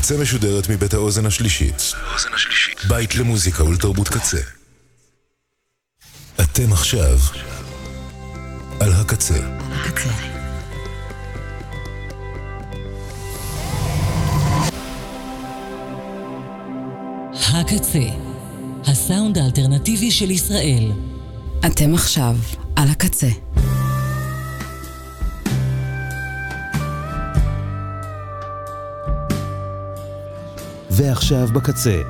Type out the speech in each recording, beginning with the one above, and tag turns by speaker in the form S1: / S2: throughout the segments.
S1: הקצה משודרת מבית האוזן השלישית. בית למוזיקה ולתרבות קצה. אתם עכשיו על הקצה. הקצה.
S2: הקצה, הסאונד האלטרנטיבי של ישראל.
S3: אתם עכשיו על הקצה.
S4: ועכשיו בקצה.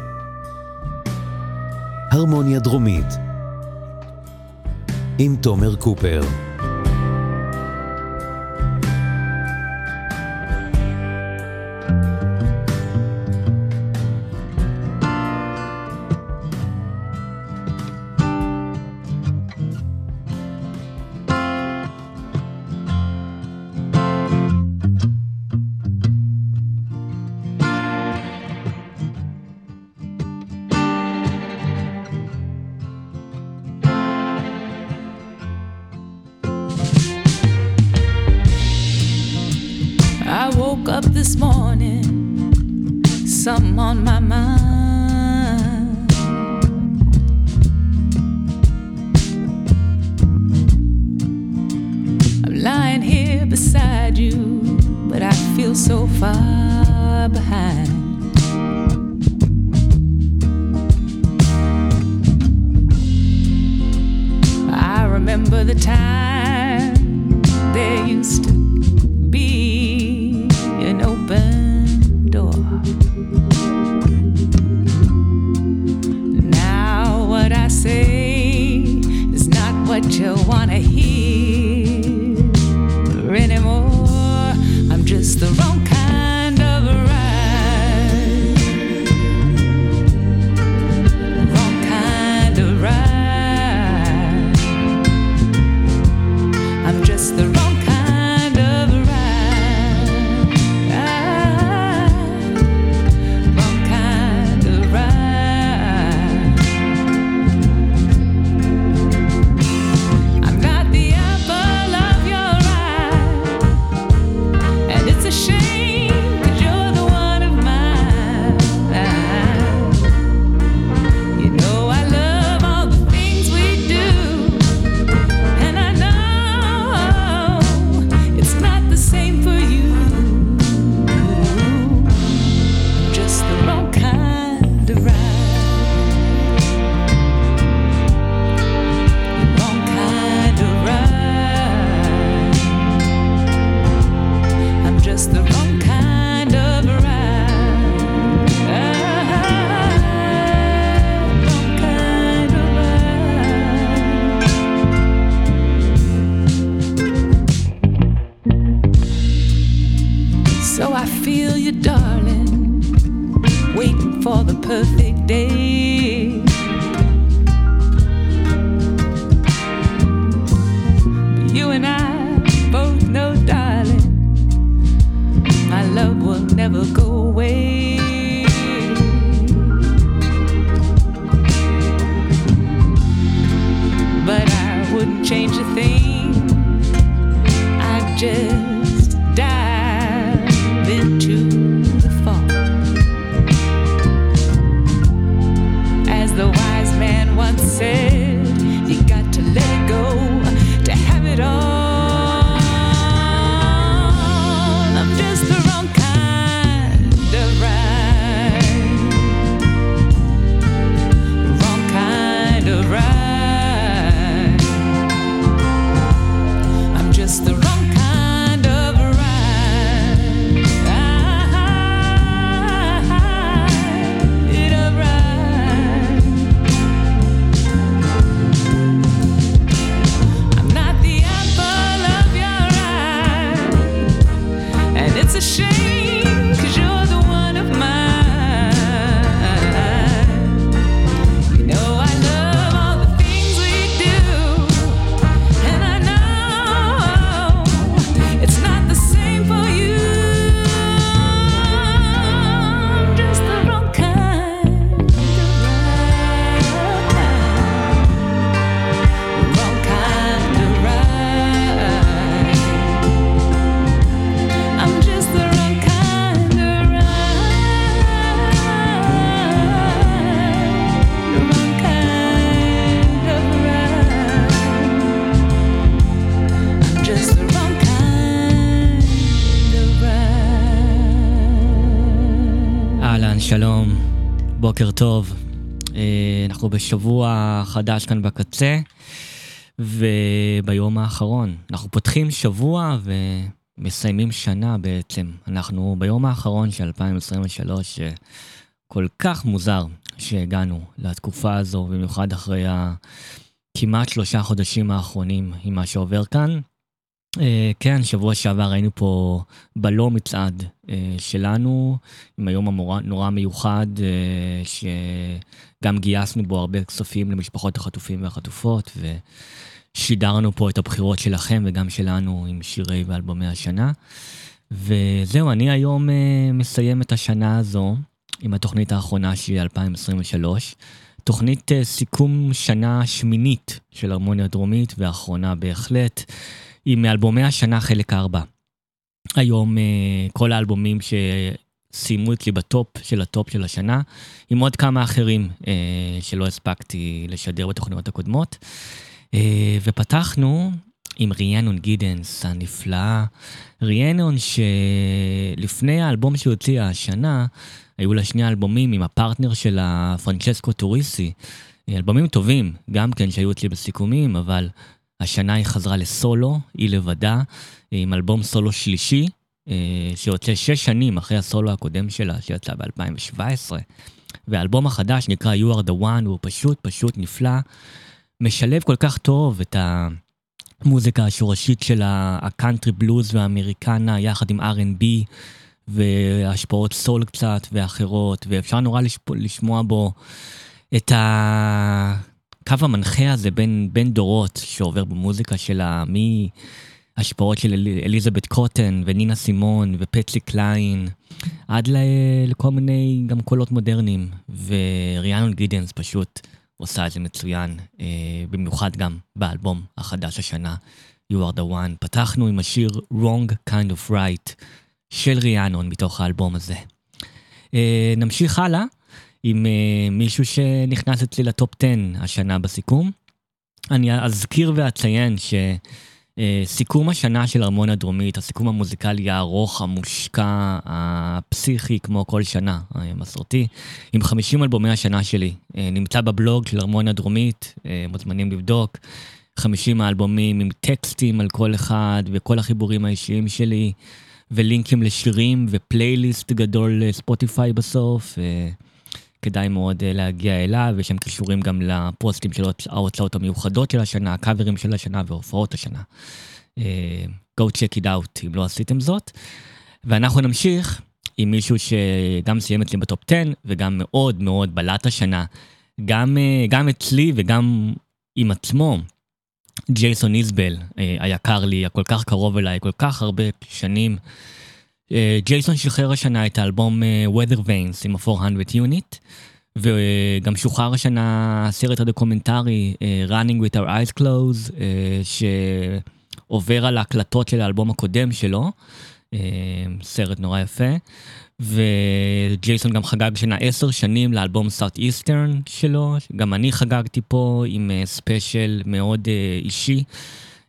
S4: הרמוניה דרומית עם תומר קופר
S5: בשבוע חדש כאן בקצה, וביום האחרון. אנחנו פותחים שבוע ומסיימים שנה בעצם. אנחנו ביום האחרון של 2023, כל כך מוזר שהגענו לתקופה הזו, במיוחד אחרי הכמעט שלושה חודשים האחרונים עם מה שעובר כאן. Uh, כן, שבוע שעבר היינו פה בלא מצעד uh, שלנו, עם היום הנורא מיוחד, uh, שגם גייסנו בו הרבה כספים למשפחות החטופים והחטופות, ושידרנו פה את הבחירות שלכם וגם שלנו עם שירי ואלבומי השנה. וזהו, אני היום מסיים את השנה הזו עם התוכנית האחרונה שהיא 2023. תוכנית סיכום שנה שמינית של הרמוניה דרומית, והאחרונה בהחלט. היא מאלבומי השנה חלק 4. היום אה, כל האלבומים שסיימו אצלי בטופ של הטופ של השנה, עם עוד כמה אחרים אה, שלא הספקתי לשדר בתוכניות הקודמות. אה, ופתחנו עם ריאנון גידנס הנפלאה. ריאנון שלפני האלבום שהיא הוציאה השנה, היו לה שני אלבומים עם הפרטנר שלה, פרנצ'סקו טוריסי. אלבומים טובים, גם כן שהיו אצלי בסיכומים, אבל השנה היא חזרה לסולו, היא לבדה, עם אלבום סולו שלישי, אה, שיוצא שש שנים אחרי הסולו הקודם שלה, שיצא ב-2017. והאלבום החדש נקרא You are the one, הוא פשוט פשוט נפלא. משלב כל כך טוב את המוזיקה השורשית של הקאנטרי בלוז והאמריקנה, יחד עם R&B, והשפעות סול קצת ואחרות, ואפשר נורא לשמוע בו את ה... הקו המנחה הזה בין, בין דורות שעובר במוזיקה שלה, מהשפעות של אל, אליזבת קוטן ונינה סימון ופצי קליין, עד ל, לכל מיני גם קולות מודרניים, וריאנון גידנס פשוט עושה את זה מצוין, אה, במיוחד גם באלבום החדש השנה, You are the one. פתחנו עם השיר Wrong Kind of Right של ריאנון מתוך האלבום הזה. אה, נמשיך הלאה. עם uh, מישהו שנכנס אצלי לטופ 10 השנה בסיכום. אני אזכיר ואציין שסיכום uh, השנה של ארמון הדרומית, הסיכום המוזיקלי הארוך, המושקע, הפסיכי, כמו כל שנה, המסורתי, עם 50 אלבומי השנה שלי, uh, נמצא בבלוג של ארמון הדרומית, uh, מוזמנים לבדוק. 50 האלבומים עם טקסטים על כל אחד וכל החיבורים האישיים שלי ולינקים לשירים ופלייליסט גדול לספוטיפיי בסוף. Uh, כדאי מאוד אה, להגיע אליו, יש שם קישורים גם לפוסטים של ההוצאות המיוחדות של השנה, הקאברים של השנה והופעות השנה. Uh, go check it out אם לא עשיתם זאת. ואנחנו נמשיך עם מישהו שגם סיים אצלי בטופ 10 וגם מאוד מאוד בלט השנה, גם, uh, גם אצלי וגם עם עצמו. ג'ייסון איזבל היקר לי, הכל כך קרוב אליי, כל כך הרבה שנים. ג'ייסון שחרר השנה את האלבום אה, Weathervanes עם ה-400 Unit, וגם שוחרר השנה הסרט הדוקומנטרי אה, Running with our eyes closed, שעובר על ההקלטות של האלבום הקודם שלו, סרט נורא יפה. וג'ייסון גם חגג שנה עשר שנים לאלבום Southeastern שלו, גם אני חגגתי פה עם ספיישל מאוד אישי.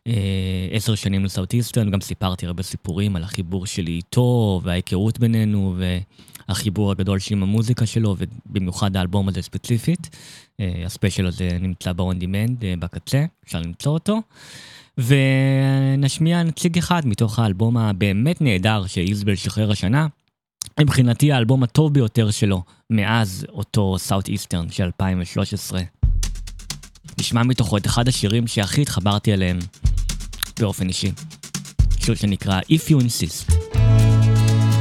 S5: אה, עשר שנים לסאוטיסטון, גם סיפרתי הרבה סיפורים על החיבור שלי איתו, וההיכרות בינינו, והחיבור הגדול שלי עם המוזיקה שלו, ובמיוחד האלבום הזה ספציפית. אה, הספיישל הזה נמצא ב-on demand אה, בקצה, אפשר למצוא אותו. ונשמיע נציג אחד מתוך האלבום הבאמת נהדר שאיזבל שחרר השנה. מבחינתי האלבום הטוב ביותר שלו מאז אותו סאוט איסטרן של 2013. נשמע מתוכו את אחד השירים שהכי התחברתי אליהם באופן אישי. שיר שנקרא If You Insist.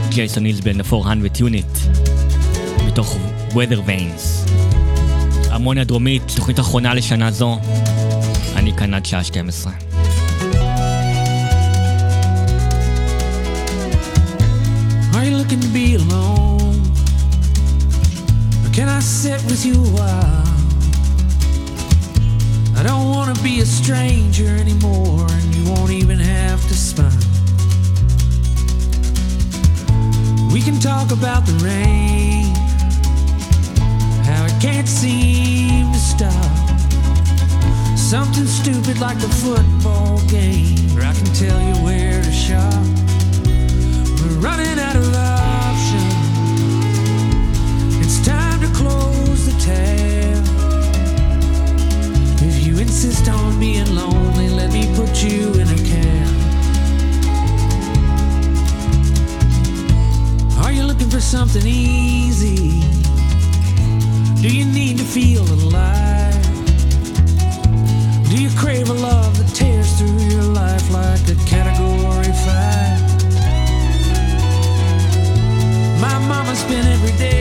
S5: ג'ייסון אילסבן, ה-400 Unit, מתוך Weather Veins. המוניה דרומית, תוכנית אחרונה לשנה זו. אני כאן עד שעה 12. Are you looking to be alone? Or can I sit with you a while? I don't want to be a stranger anymore, and you won't even have to smile. We can talk about the rain, how it can't seem to stop. Something stupid like the football game, or I can tell you where to shop. We're running out of options,
S6: insist on being lonely. Let me put you in a cab. Are you looking for something easy? Do you need to feel alive? Do you crave a love that tears through your life like a category five? My mama's
S7: been every day.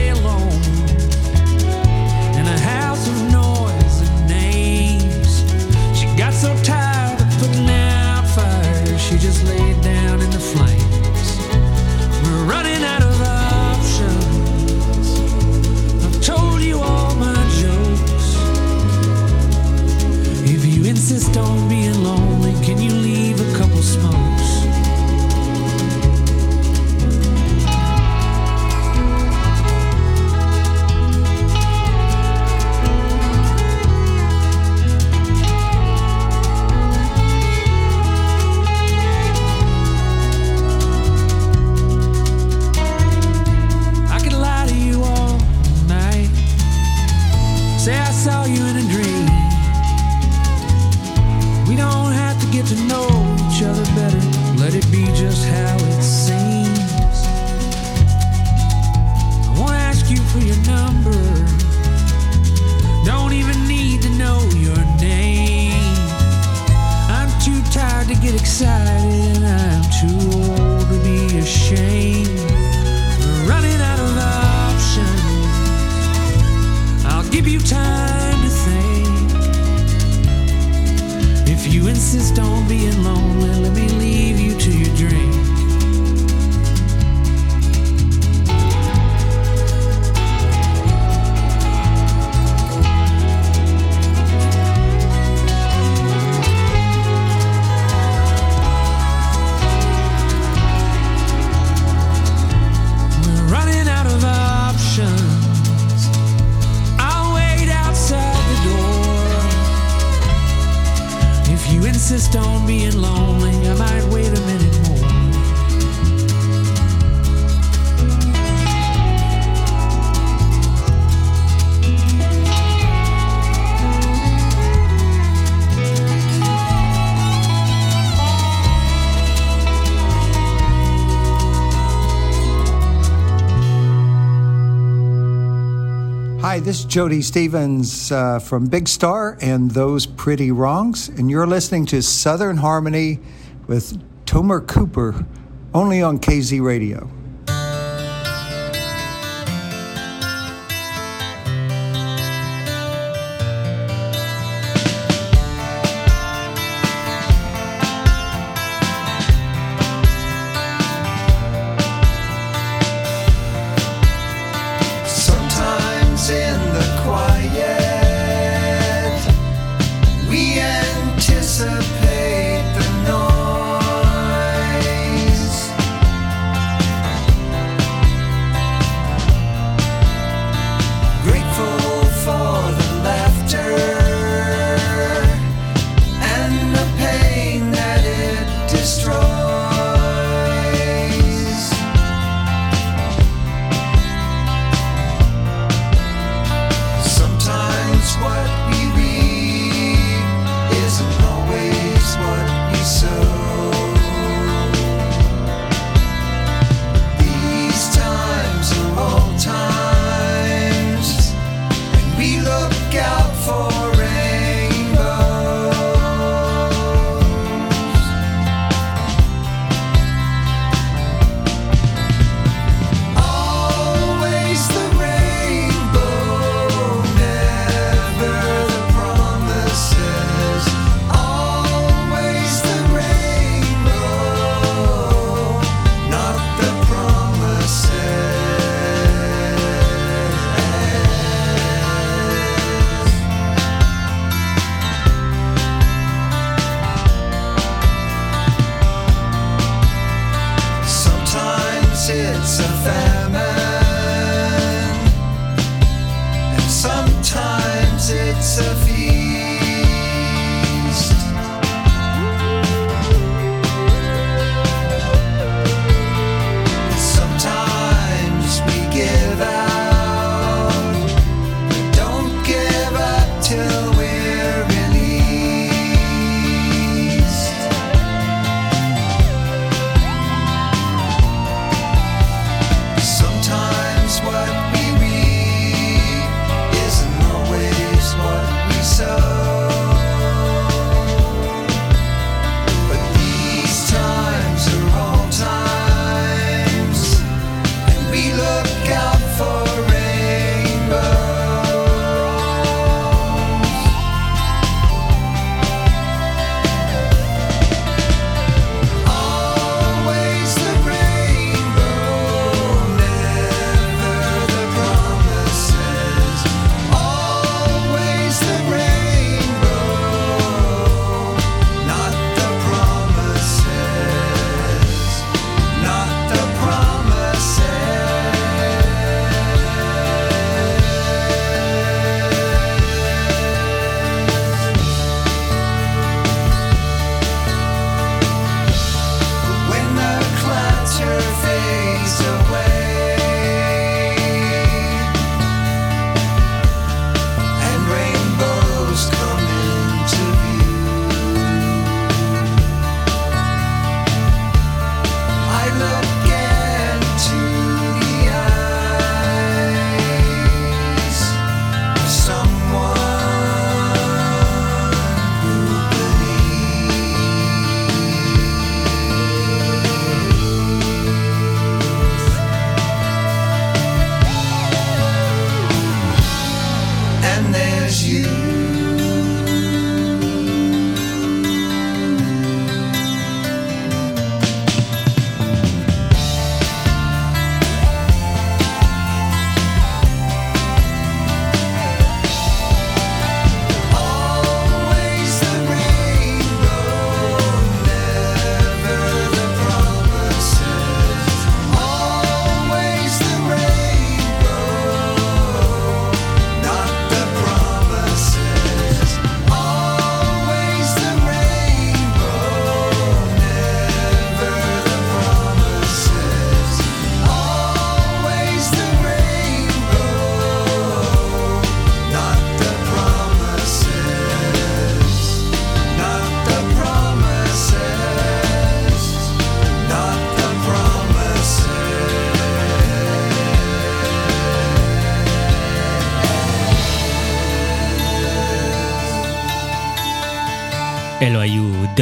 S7: Jody Stevens uh, from Big Star and Those Pretty Wrongs, and you're listening to Southern Harmony with Tomer Cooper, only on KZ Radio.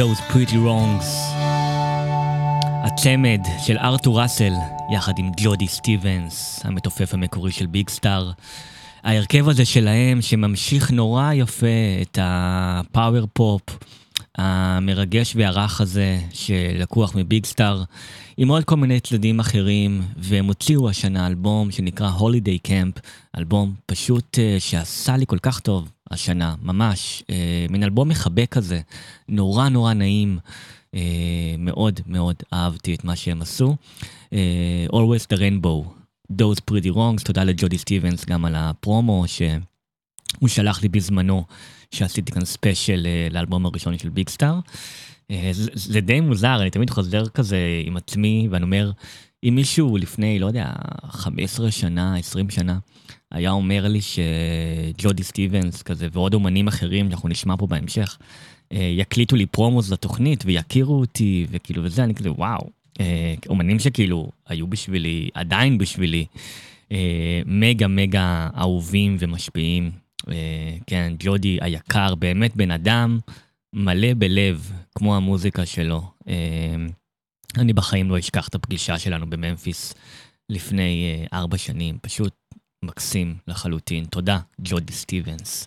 S5: Those Pretty Wrongs. הצמד של לותר ראסל, יחד עם ג'ודי סטיבנס, המתופף המקורי של ביג סטאר. ההרכב הזה שלהם, שממשיך נורא יפה את ה power pop המרגש והרך הזה, שלקוח מביג סטאר, עם עוד כל מיני צדדים אחרים, והם הוציאו השנה אלבום שנקרא Holiday Camp, אלבום פשוט אה, שעשה לי כל כך טוב השנה, ממש, אה, מין אלבום מחבק כזה, נורא נורא נעים. אה, מאוד מאוד אהבתי את מה שהם עשו. אה, Always the Rainbow, Those Pretty Wrongs, תודה לג'ודי סטיבנס גם על הפרומו שהוא שלח לי בזמנו, שעשיתי כאן ספיישל אה, לאלבום הראשון של ביג סטאר. זה, זה די מוזר, אני תמיד חוזר כזה עם עצמי ואני אומר, אם מישהו לפני, לא יודע, 15 שנה, 20 שנה, היה אומר לי שג'ודי סטיבנס כזה ועוד אומנים אחרים שאנחנו נשמע פה בהמשך, יקליטו לי promos לתוכנית ויכירו אותי וכאילו וזה, אני כזה וואו, אומנים שכאילו היו בשבילי, עדיין בשבילי, מגה מגה אהובים ומשפיעים. כן, ג'ודי היקר, באמת בן אדם מלא בלב, כמו המוזיקה שלו. אני בחיים לא אשכח את הפגישה שלנו בממפיס לפני ארבע שנים, פשוט מקסים לחלוטין. תודה, ג'ודי סטיבנס.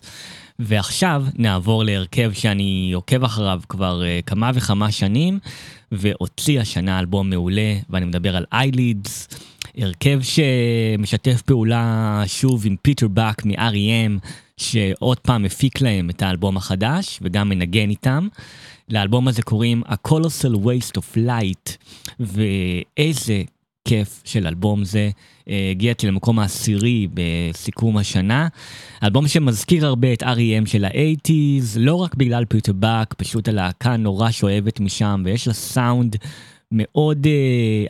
S5: ועכשיו נעבור להרכב שאני עוקב אחריו כבר uh, כמה וכמה שנים, והוציא השנה אלבום מעולה, ואני מדבר על איילידס, הרכב שמשתף פעולה שוב עם פיטר באק מ-R.E.M, שעוד פעם הפיק להם את האלבום החדש, וגם מנגן איתם. לאלבום הזה קוראים A Colossal Waste of Light, ואיזה כיף של אלבום זה. הגעתי למקום העשירי בסיכום השנה. אלבום שמזכיר הרבה את R.E.M של ה-80's, לא רק בגלל פיטר באק, פשוט הלהקה נורא שואבת משם, ויש לה סאונד מאוד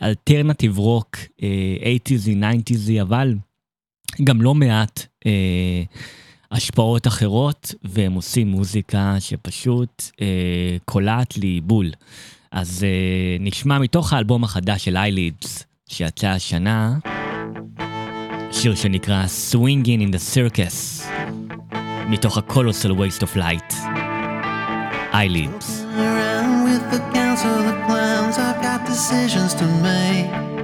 S5: alternative rock, 80's, 90's, אבל גם לא מעט אה, השפעות אחרות, והם עושים מוזיקה שפשוט אה, קולעת לי בול. אז אה, נשמע מתוך האלבום החדש של איילידס, שיצא השנה. שיר שנקרא Swinging in the Circus, מתוך ה-Colossal Waste of Light,
S8: got decisions to make.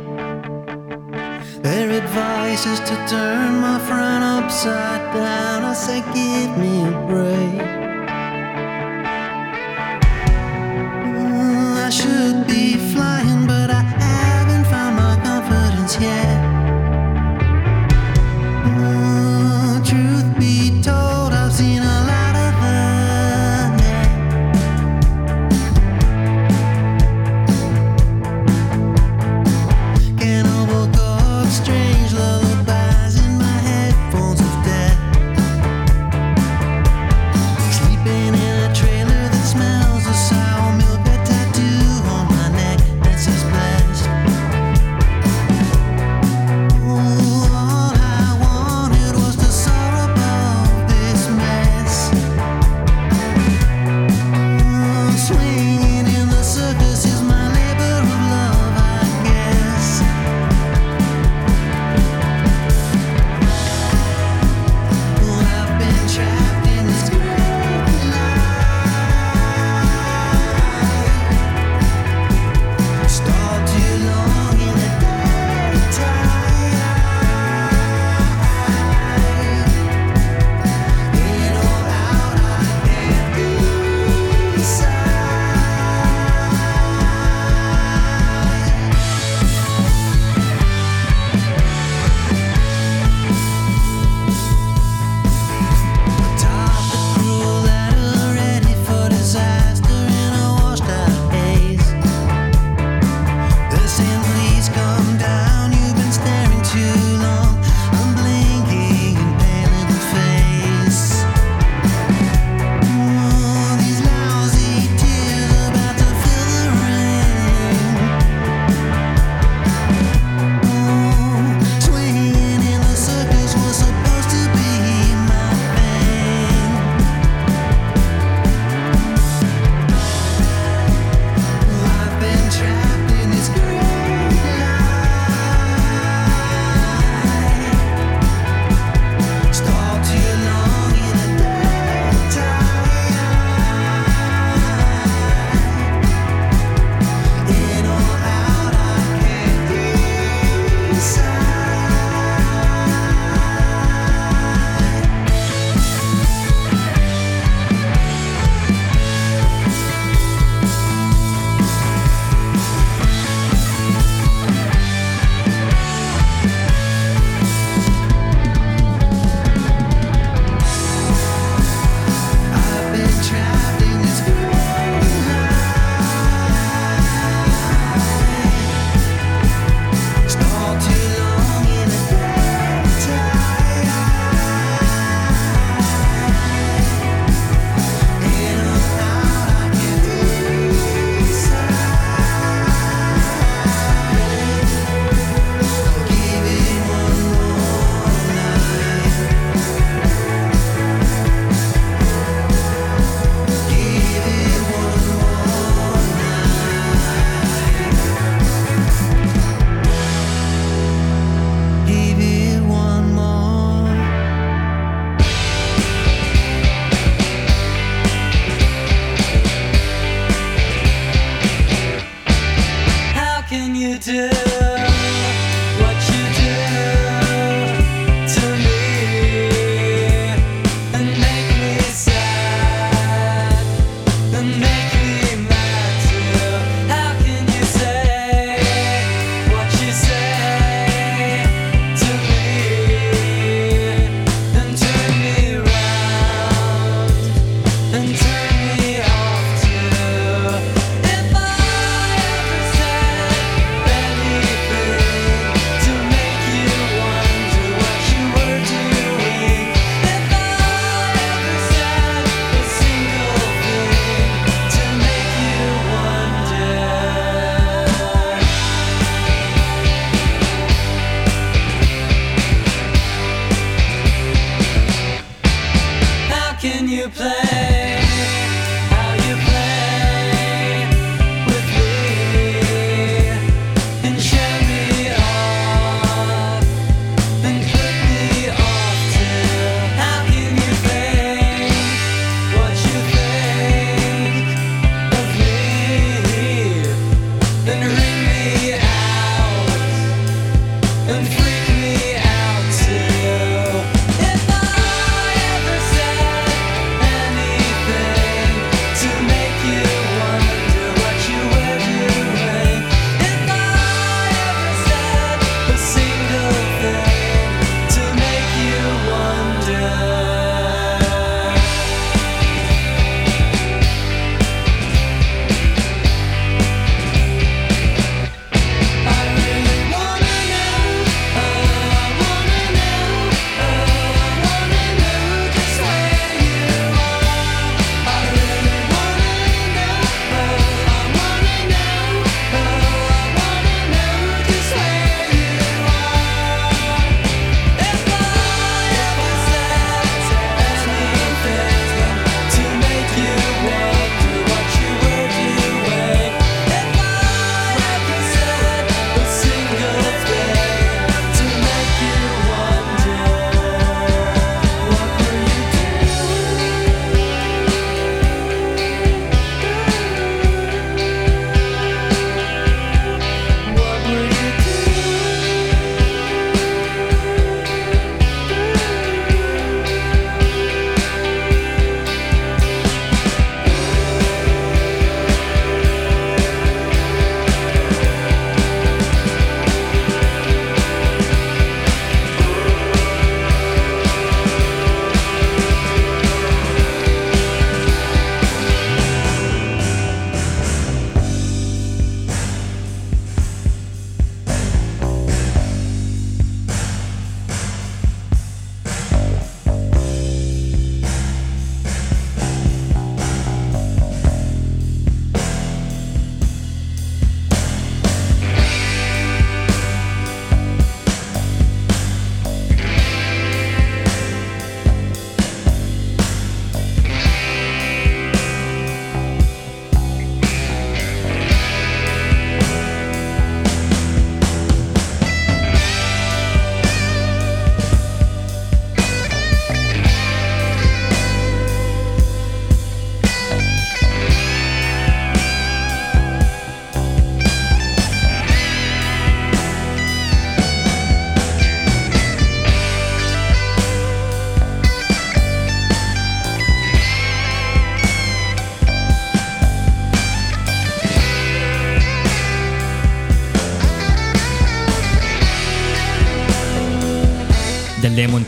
S8: Their advice is to turn my front upside down. I say, give me a break. Mm, I should be flying, but I haven't found my confidence yet.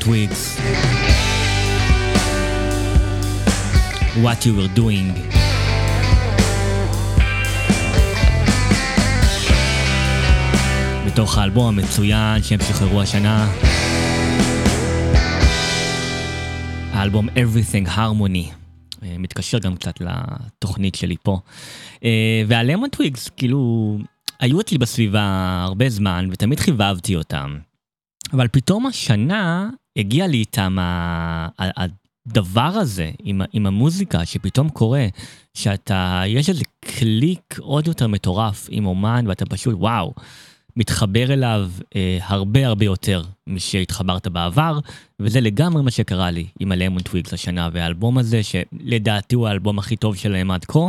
S5: Twigs. What you were doing. מתוך האלבום המצוין שהם שחררו השנה. האלבום Everything Harmony. אה, מתקשר גם קצת לתוכנית שלי פה. אה, והלמון טוויגס, כאילו, היו אצלי בסביבה הרבה זמן ותמיד חיבבתי אותם. אבל פתאום השנה הגיע לי איתם הדבר הזה עם, עם המוזיקה שפתאום קורה, שאתה, יש איזה קליק עוד יותר מטורף עם אומן ואתה פשוט וואו, מתחבר אליו אה, הרבה הרבה יותר משהתחברת בעבר, וזה לגמרי מה שקרה לי עם הלמון טוויגס השנה, והאלבום הזה שלדעתי הוא האלבום הכי טוב שלהם עד כה,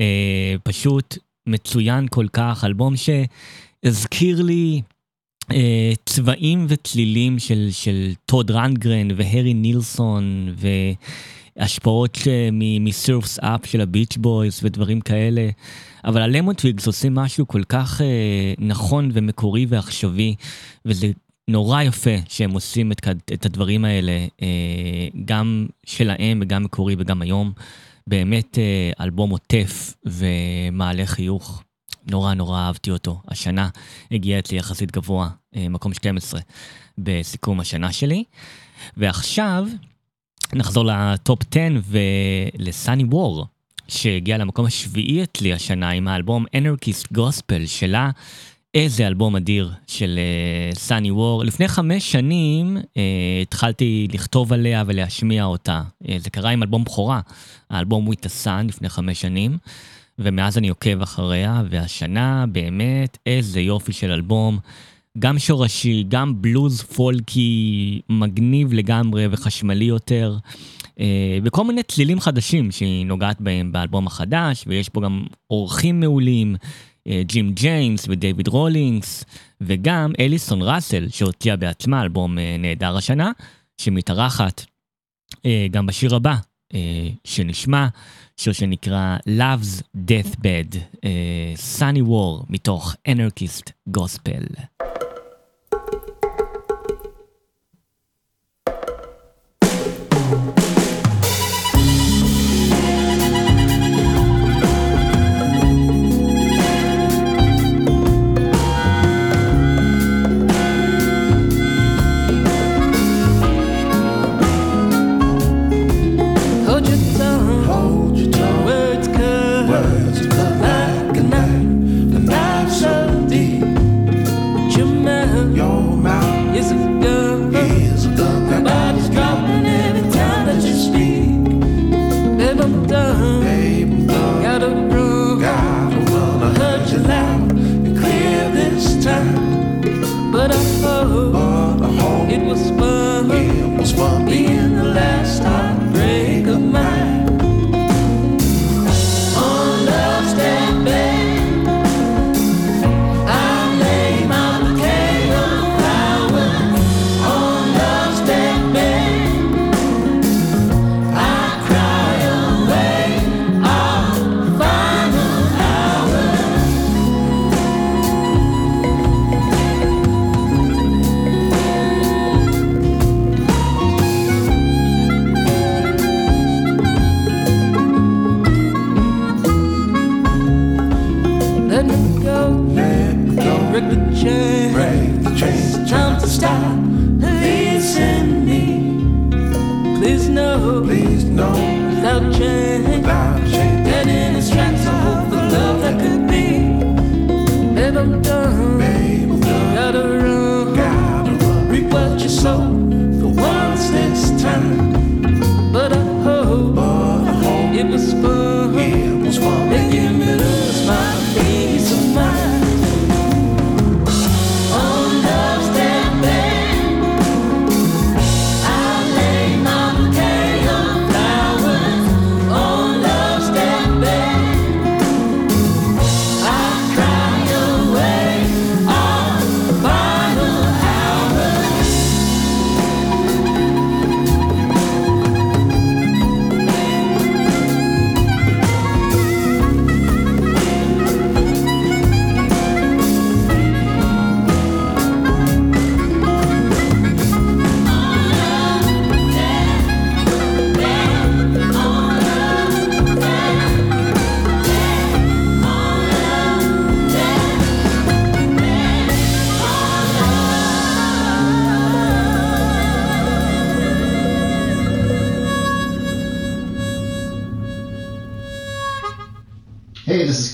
S5: אה, פשוט מצוין כל כך, אלבום שהזכיר לי צבעים וצלילים של, של טוד רנגרן והרי נילסון והשפעות אה, מ Surf's Up של הביץ' בויז ודברים כאלה. אבל הלמון טוויגס עושים משהו כל כך אה, נכון ומקורי ועכשווי, וזה נורא יפה שהם עושים את, את הדברים האלה, אה, גם שלהם וגם מקורי וגם היום. באמת אה, אלבום עוטף ומעלה חיוך. נורא נורא אהבתי אותו. השנה הגיע אצלי יחסית גבוה, אה, מקום 12 בסיכום השנה שלי. ועכשיו נחזור לטופ 10 ולסאני וור, שהגיע למקום השביעי אצלי השנה עם האלבום Anarchist Gospel שלה. איזה אלבום אדיר של סאני uh, וור. לפני חמש שנים uh, התחלתי לכתוב עליה ולהשמיע אותה. Uh, זה קרה עם אלבום בכורה, האלבום With the Sun לפני חמש שנים, ומאז אני עוקב אחריה, והשנה באמת איזה יופי של אלבום. גם שורשי, גם בלוז פולקי מגניב לגמרי וחשמלי יותר, אה, וכל מיני צלילים חדשים שהיא נוגעת בהם באלבום החדש, ויש פה גם אורחים מעולים. ג'ים ג'יימס ודייוויד רולינגס, וגם אליסון ראסל שהוציאה בעצמה אלבום נהדר השנה, שמתארחת גם בשיר הבא שנשמע, שיר שנקרא Love's Deathbed, Sunny War מתוך Anarchist Gospel.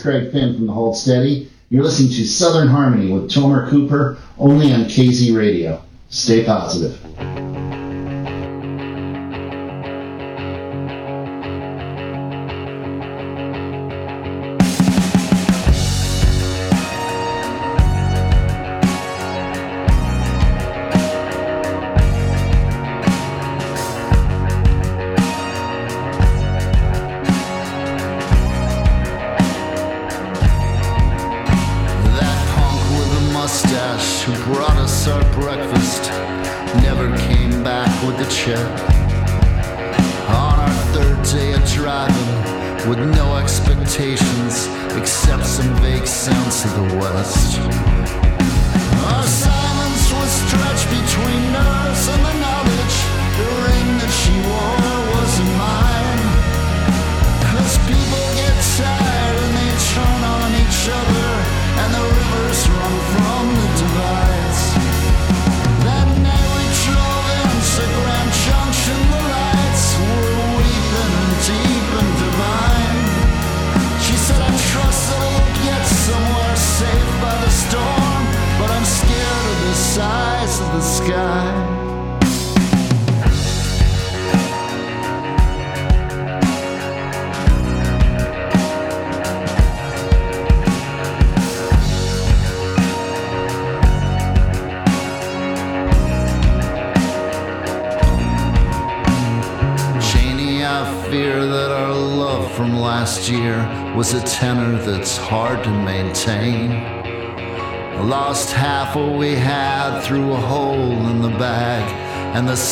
S9: Craig Finn from the Hold Steady. You're listening to Southern Harmony with Tomer Cooper, only on KZ Radio. Stay positive.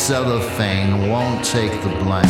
S10: Cellophane won't take the blame.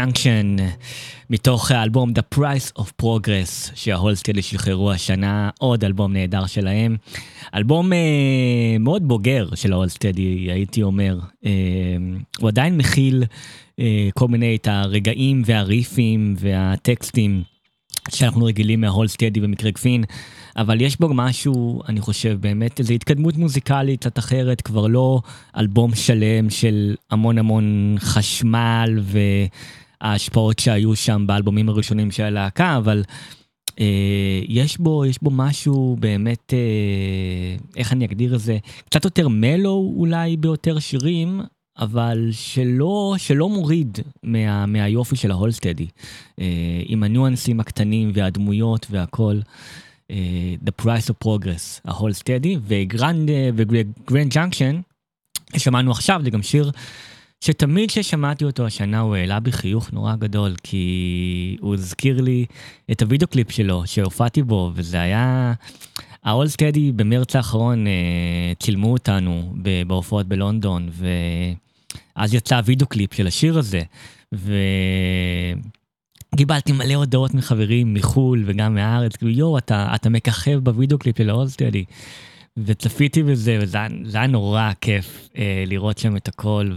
S10: Junction,
S5: מתוך האלבום The Price of Progress, שההול סטדי שחררו השנה, עוד אלבום נהדר שלהם. אלבום אה, מאוד בוגר של ההול סטדי, הייתי אומר. אה, הוא עדיין מכיל אה, כל מיני את הרגעים והריפים והטקסטים שאנחנו רגילים מההול סטדי במקרה גפין, אבל יש בו משהו, אני חושב, באמת איזו התקדמות מוזיקלית קצת אחרת, כבר לא אלבום שלם של המון המון חשמל וההשפעות שהיו שם באלבומים הראשונים של הלהקה, אבל אה, יש בו, יש בו משהו באמת, אה, איך אני אגדיר את זה, קצת יותר mellow אולי ביותר שירים, אבל שלא, שלא מוריד מה, מהיופי של ההולד סטדי, אה, עם הניואנסים הקטנים והדמויות והכל. אה, The Price of Progress, ההולד סטדי, ו Grand ו Grand Junction, שמענו עכשיו, זה גם שיר שתמיד כששמעתי אותו השנה הוא העלה בי חיוך נורא גדול, כי הוא הזכיר לי את הוידאו קליפ שלו, שהופעתי בו, וזה היה... ה-Hold Steady במרץ האחרון אה, צילמו אותנו בהופעות בלונדון, ואז יצא הוידאו קליפ של השיר הזה, וקיבלתי מלא הודעות מחברים מחו"ל וגם מהארץ, כאילו יואו, אתה, אתה מככב בוידאו קליפ של Steady. וצפיתי בזה, וזה היה- נורא כיף אה, לראות שם את הכל,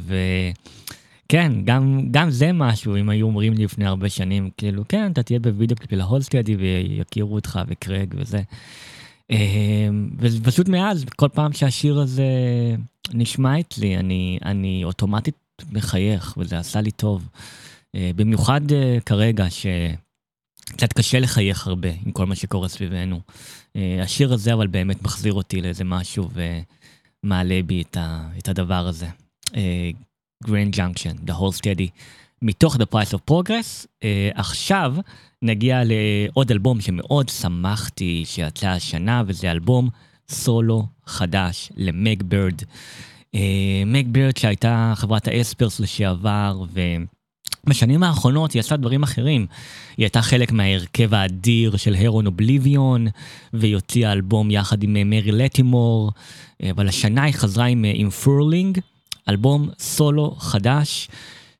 S5: וכן, גם, גם זה משהו, אם היו אומרים לי לפני הרבה שנים, כאילו, כן, אתה תהיה בווידאו קליפ להולסטדי ויכירו אותך וקרג וזה. אה, ופשוט מאז, כל פעם שהשיר הזה נשמע אצלי, אני, אני אוטומטית מחייך, וזה עשה לי טוב. אה, במיוחד אה, כרגע, שקצת קשה לחייך הרבה עם כל מה שקורה סביבנו. אה, השיר הזה אבל באמת מחזיר אותי לאיזה משהו ומעלה בי את, ה, את הדבר הזה. Grand Junction, The Hold Steady, מתוך The Price of Progress. אה, עכשיו נגיע לעוד אלבום שמאוד שמחתי שיצא השנה, וזה אלבום סולו חדש למג בירד. בירד שהייתה חברת ה Espers לשעבר, ו... בשנים האחרונות היא עשתה דברים אחרים. היא הייתה חלק מההרכב האדיר של Heron Oblivion, והיא הוציאה אלבום יחד עם אה, מרי לאטימור, אה, אבל השנה היא חזרה עם, אה, עם Furling, אלבום סולו חדש,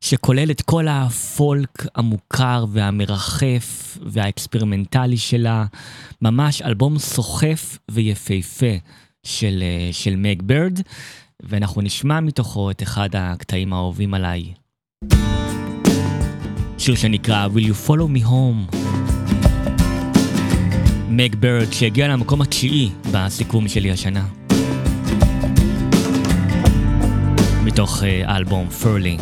S5: שכולל את כל הפולק המוכר והמרחף והאקספרימנטלי שלה, ממש אלבום סוחף ויפהפה של, אה, של מג בירד, ואנחנו נשמע מתוכו את אחד הקטעים האהובים עליי. שיר שנקרא Will You Follow Me Home. מג בירד שהגיע למקום התשיעי בסיכום שלי השנה. מתוך אה, האלבום Furling.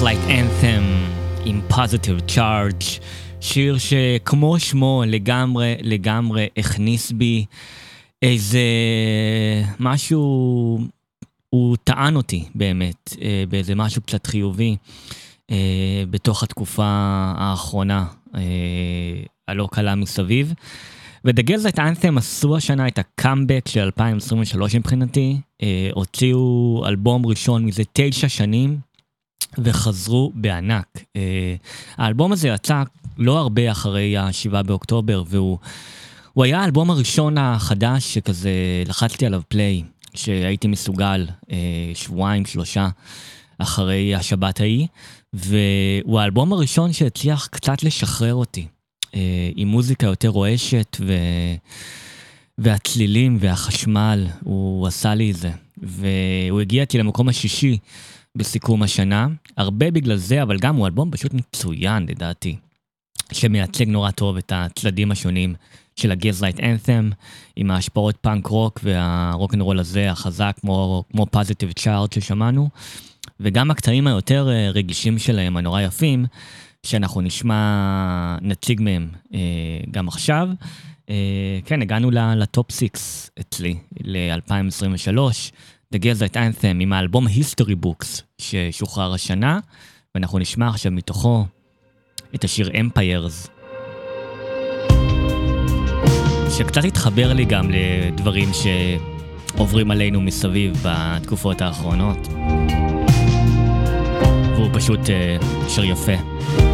S5: Gaslight Anthem עם Positive Charge, שיר שכמו שמו לגמרי לגמרי הכניס בי איזה משהו, הוא טען אותי באמת, אה, באיזה משהו קצת חיובי אה, בתוך התקופה האחרונה אה, הלא קלה מסביב. ו-The Gaslight Anthem עשו השנה את הקאמבק של 2023 מבחינתי, הוציאו אלבום ראשון מזה תשע שנים. וחזרו בענק. אה, האלבום הזה יצא לא הרבה אחרי ה-7 באוקטובר, והוא הוא היה האלבום הראשון החדש שכזה לחצתי עליו פליי, שהייתי מסוגל אה, שבועיים, שלושה אחרי השבת ההיא, והוא האלבום הראשון שהצליח קצת לשחרר אותי, אה, עם מוזיקה יותר רועשת, ו... והצלילים והחשמל, הוא עשה לי את זה. והוא הגיע איתי למקום השישי בסיכום השנה, הרבה בגלל זה, אבל גם הוא אלבום פשוט מצוין לדעתי, שמייצג נורא טוב את הצדדים השונים של ה Gaslight Anthem, עם ההשפעות פאנק רוק והרוקנרול הזה החזק, כמו, כמו Positive Charge ששמענו, וגם הקטעים היותר אה, רגישים שלהם, הנורא יפים, שאנחנו נשמע, נציג מהם אה, גם עכשיו. אה, כן, הגענו לטופ 6 אצלי, ל-2023. The Gaslight Anthem עם האלבום History Books ששוחרר השנה, ואנחנו נשמע עכשיו מתוכו את השיר Empires, שקצת התחבר לי גם לדברים שעוברים עלינו מסביב בתקופות האחרונות, והוא פשוט uh, שיר יפה.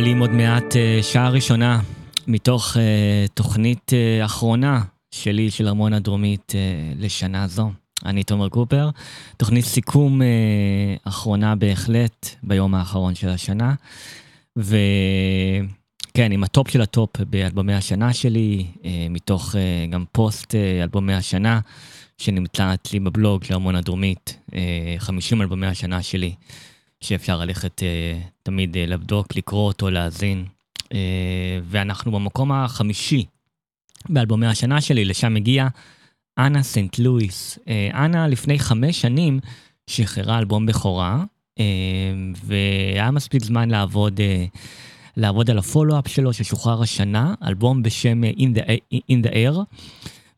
S5: מעלים עוד מעט אה, שעה ראשונה מתוך אה, תוכנית אה, אחרונה שלי של הרמוניה דרומית לשנה זו. אני תומר קופר. תוכנית סיכום אחרונה בהחלט ביום האחרון של השנה. וכן, עם הטופ של הטופ באלבומי השנה שלי, מתוך גם פוסט אלבומי השנה, שנמצא אצלי בבלוג של הרמוניה דרומית, 50 אלבומי השנה שלי. שאפשר ללכת אה, תמיד אה, לבדוק, לקרוא אותו, להאזין. אה, ואנחנו במקום החמישי באלבומי השנה שלי, לשם הגיע אנה סנט לואיס. אנה לפני חמש שנים שחררה אלבום בכורה, והיה מספיק זמן לעבוד, לעבוד על הפולו-אפ שלו ששוחרר השנה, אלבום בשם In the, In the Air.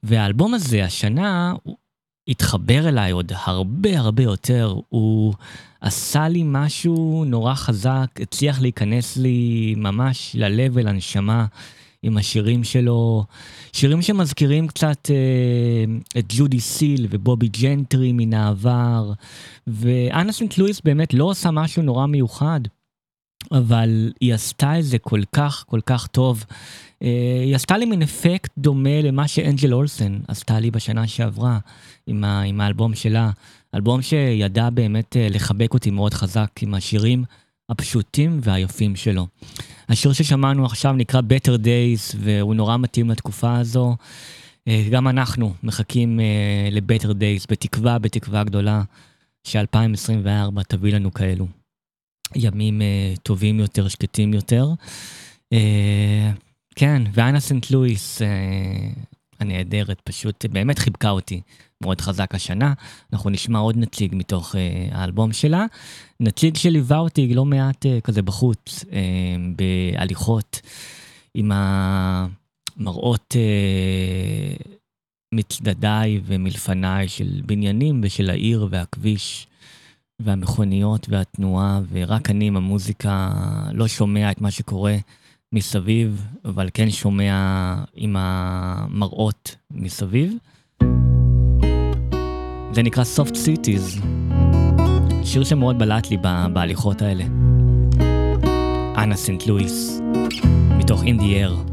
S5: והאלבום הזה השנה, התחבר אליי עוד הרבה הרבה יותר. הוא עשה לי משהו נורא חזק, הצליח להיכנס לי ממש ללב ולנשמה עם השירים שלו. שירים שמזכירים קצת אה, את ג'ודי סיל ובובי ג'נטרי מן העבר. ואנה סנט לואיס באמת לא עושה משהו נורא מיוחד. אבל היא עשתה את זה כל כך כל כך טוב. אה, היא עשתה לי מין אפקט דומה למה שאנג'ל אולסן עשתה לי בשנה שעברה עם, ה, עם האלבום שלה. אלבום שידע באמת אה, לחבק אותי מאוד חזק עם השירים הפשוטים והיפים שלו. השיר ששמענו עכשיו נקרא Better Days והוא נורא מתאים לתקופה הזו. אה, גם אנחנו מחכים ל-Better Days בתקווה, בתקווה גדולה ש-2024 תביא לנו כאלו. ימים טובים יותר, שקטים יותר. כן, ואנה סנט לואיס uh, הנהדרת פשוט באמת חיבקה אותי מאוד חזק השנה. אנחנו נשמע עוד נציג מתוך uh, האלבום שלה. נציג שליווה אותי לא מעט uh, כזה בחוץ, uh, בהליכות, עם המראות uh, מצדדיי ומלפניי של בניינים ושל העיר והכביש. והמכוניות והתנועה, ורק אני עם המוזיקה לא שומע את מה שקורה מסביב, אבל כן שומע עם המראות מסביב. זה נקרא Soft Cities, שיר שמאוד בלט לי בהליכות האלה. אנה סנט לואיס, מתוך In the Air.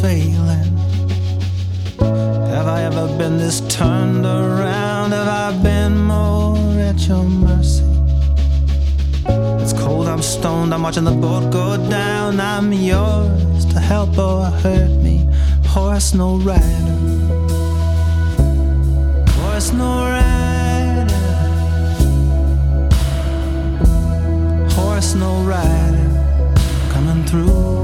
S6: Failing. Have I ever been this turned around? Have I been more at your mercy? It's cold, I'm stoned, I'm watching the boat go down. I'm yours to help oh, or hurt me. Horse no rider. Horse no rider. Horse no rider. Coming through.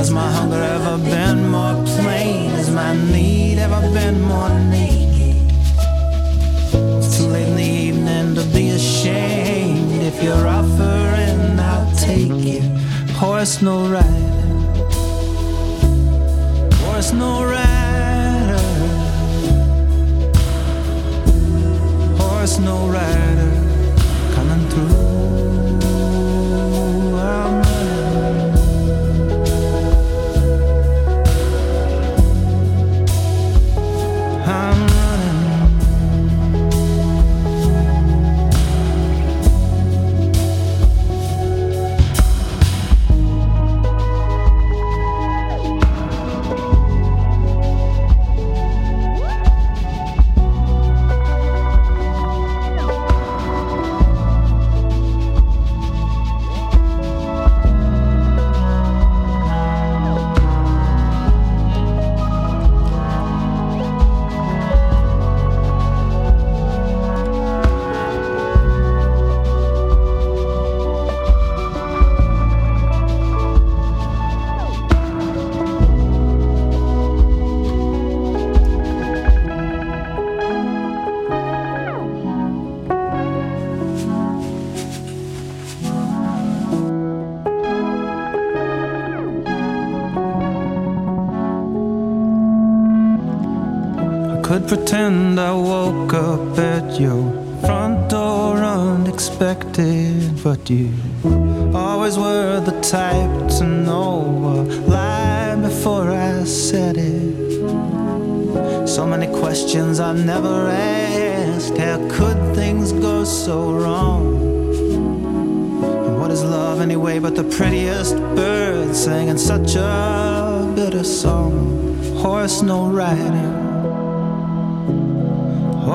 S6: Has my hunger ever been more plain? Has my need ever been more naked? It's too late in the evening to be ashamed. If you're offering, I'll take it. Horse no rider. Horse no rider. Horse no rider. Pretend I woke up at your front door unexpected, but you always were the type to know a lie before I said it. So many questions I never asked. How could things go so wrong? And what is love anyway but the prettiest bird singing such a bitter song? Horse no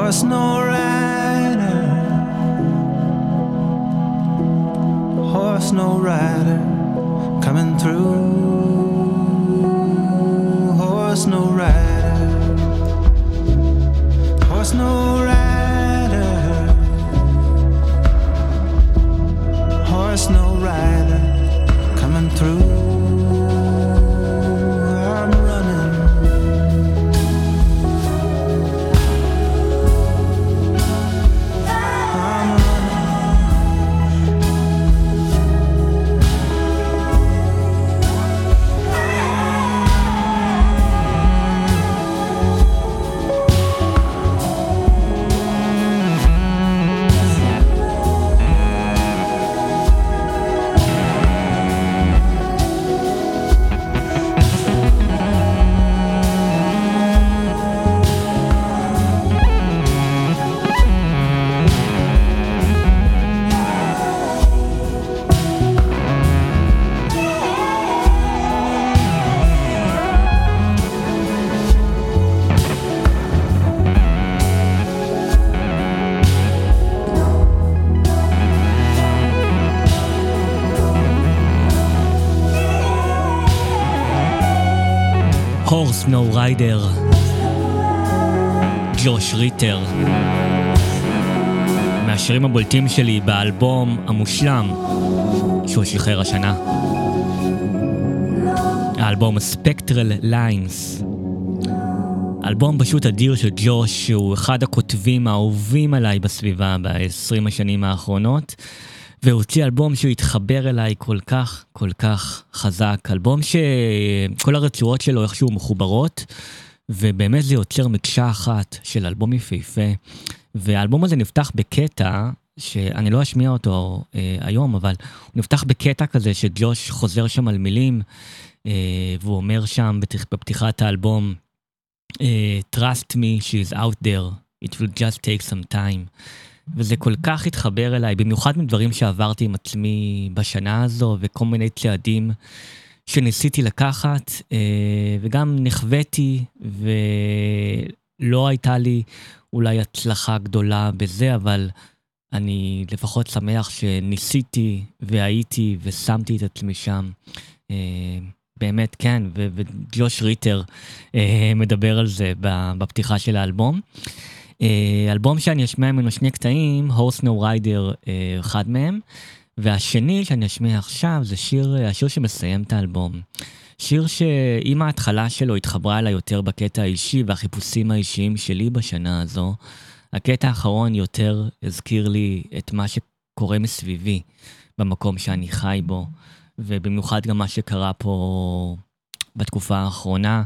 S6: Horse no rider. Horse no rider. Coming through. Horse no rider. Horse no No Rider.
S5: ג'וש ריטר. מהשירים הבולטים שלי באלבום המושלם שהוא שחרר השנה. האלבום Spectral Lines. אלבום פשוט אדיר של ג'וש, שהוא אחד הכותבים האהובים עליי בסביבה ב-20 השנים האחרונות, והוציא אלבום שהוא התחבר אליי כל כך, כל כך חזק. אלבום שכל הרצועות שלו איכשהו מחוברות, ובאמת זה יוצר מקשה אחת של אלבום יפהפה. והאלבום הזה נפתח בקטע, שאני לא אשמיע אותו אה, היום, אבל הוא נפתח בקטע כזה שג'וש חוזר שם על מילים, אה, והוא אומר שם בפתיח- בפתיחת האלבום, אה, Trust me, she is out there, it will just take some time. וזה כל כך התחבר אליי, במיוחד מדברים שעברתי עם עצמי בשנה הזו, וכל מיני צעדים שניסיתי לקחת, אה, וגם נחוויתי, ולא הייתה לי אולי הצלחה גדולה בזה, אבל אני לפחות שמח שניסיתי והייתי ושמתי את עצמי שם. אה, באמת, כן, וג'וש ריטר אה, מדבר על זה בפתיחה של האלבום. אה, אלבום שאני אשמיע ממנו שני קטעים, הורס נו ריידר אחד מהם, והשני שאני אשמיע עכשיו זה שיר, אה, השיר שמסיים את האלבום. שיר שעם ההתחלה שלו התחברה אליי יותר בקטע האישי והחיפושים האישיים שלי בשנה הזו. הקטע האחרון יותר הזכיר לי את מה שקורה מסביבי במקום שאני חי בו, ובמיוחד גם מה שקרה פה בתקופה האחרונה.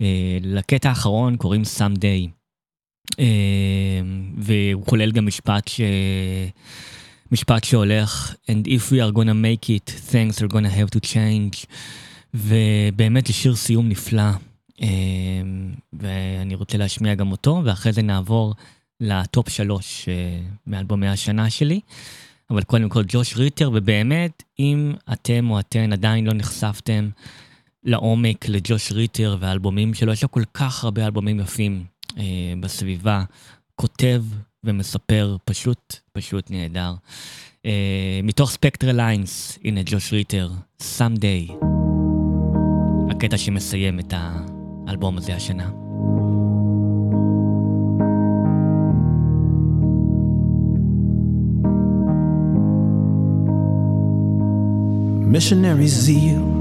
S5: אה, לקטע האחרון קוראים Someday, אה, והוא כולל גם משפט ש... משפט שהולך, And if we are gonna make it, things are gonna have to change. ובאמת זה שיר סיום נפלא, אה, ואני רוצה להשמיע גם אותו, ואחרי זה נעבור לטופ שלוש אה, מאלבומי השנה שלי. אבל קודם כל ג'וש ריטר, ובאמת, אם אתם או אתן עדיין לא נחשפתם לעומק לג'וש ריטר והאלבומים שלו, יש לו כל כך הרבה אלבומים יפים אה, בסביבה, כותב ומספר, פשוט, פשוט נהדר. אה, מתוך ספקטרל ליינס, הנה ג'וש ריטר, Someday, הקטע שמסיים את האלבום הזה השנה.
S11: missionary zeal.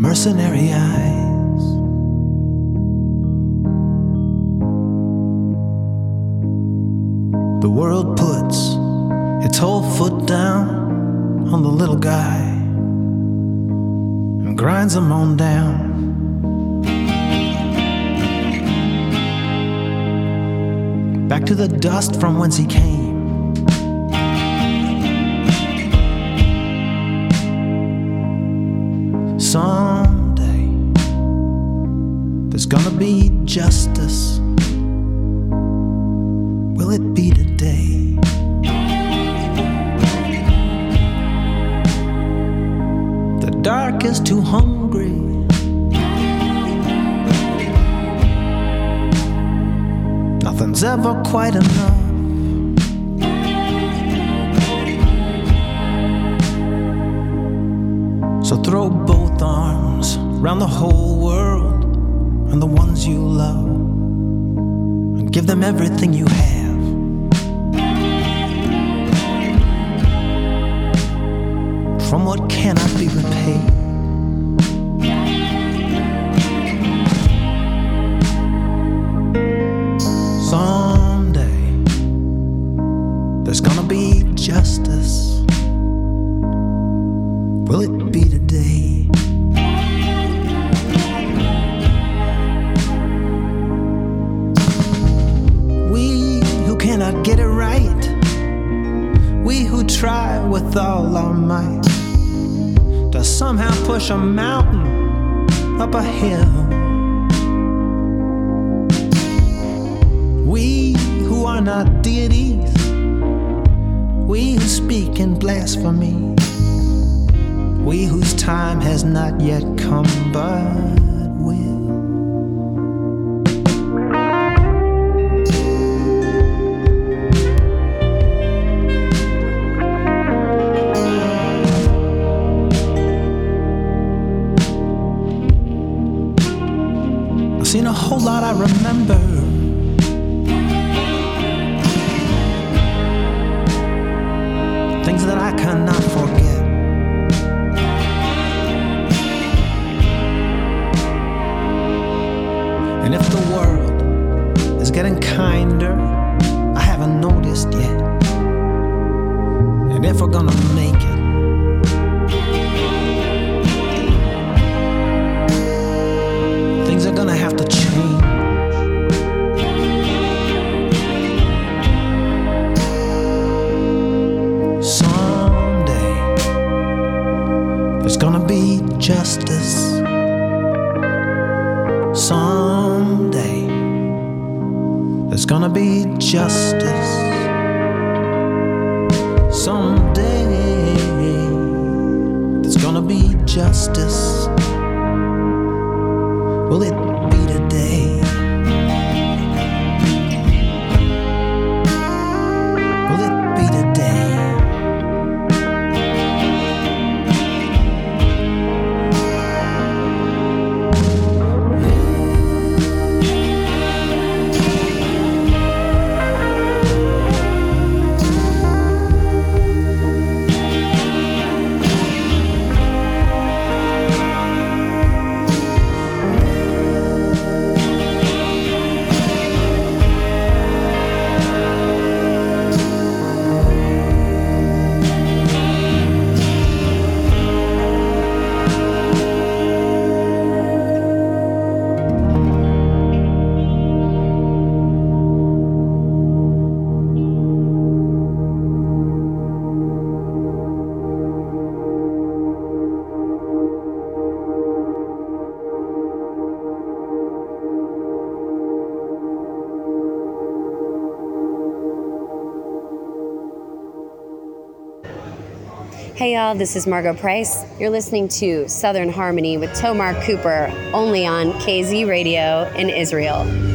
S11: Mercenary eyes. The world puts its whole foot down on the little guy and grinds him on down. back to the dust from whence he came. Someday there's gonna be justice. Will it be today? The dark is too hungry. Nothing's ever quite enough. So throw both arms around the whole world and the ones you love and give them everything you have. From what can be
S12: Hey y'all, this is Margot Price. You're listening to Southern Harmony with Tomar Cooper only on KZ Radio in Israel.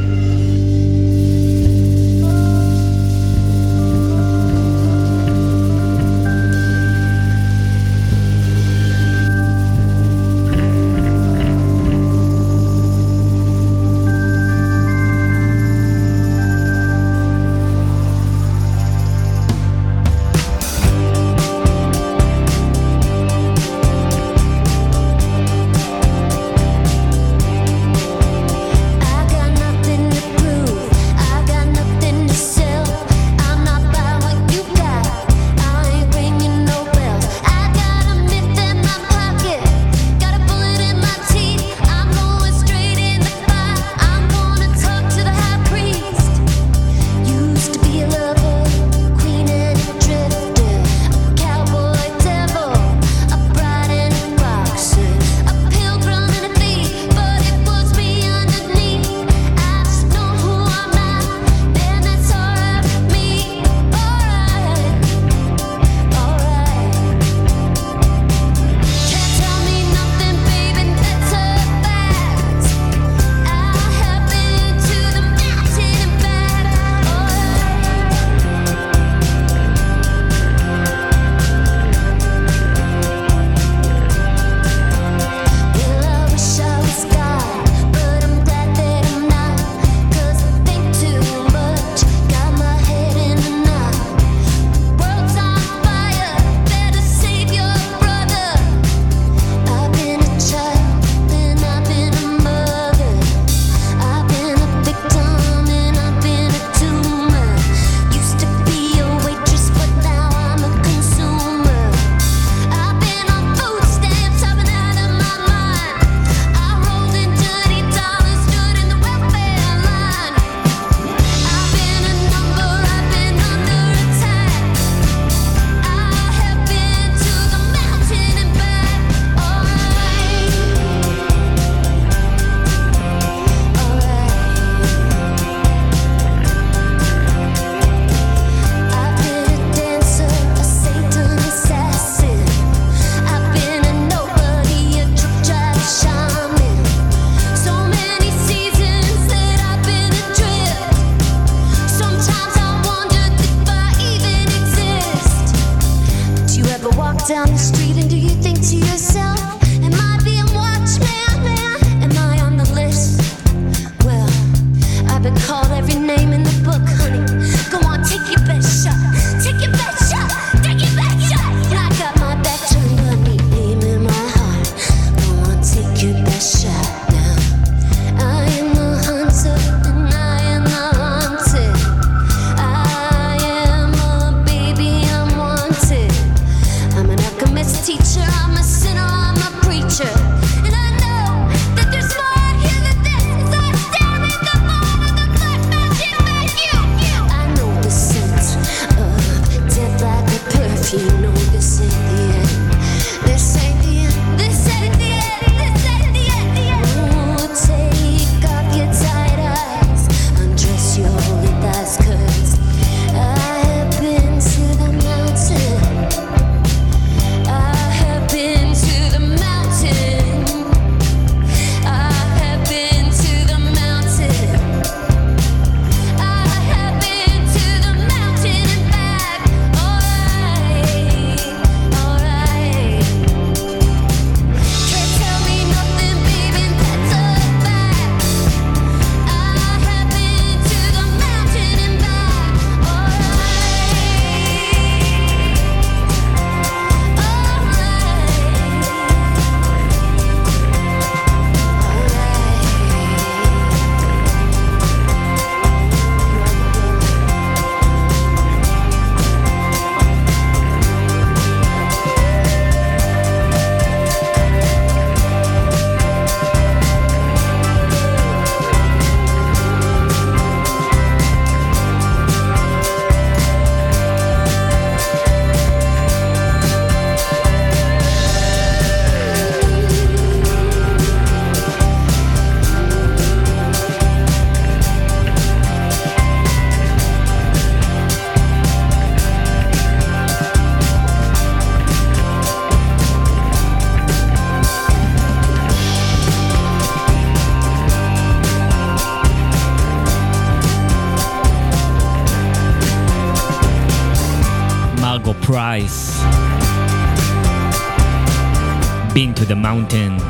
S13: Mountain.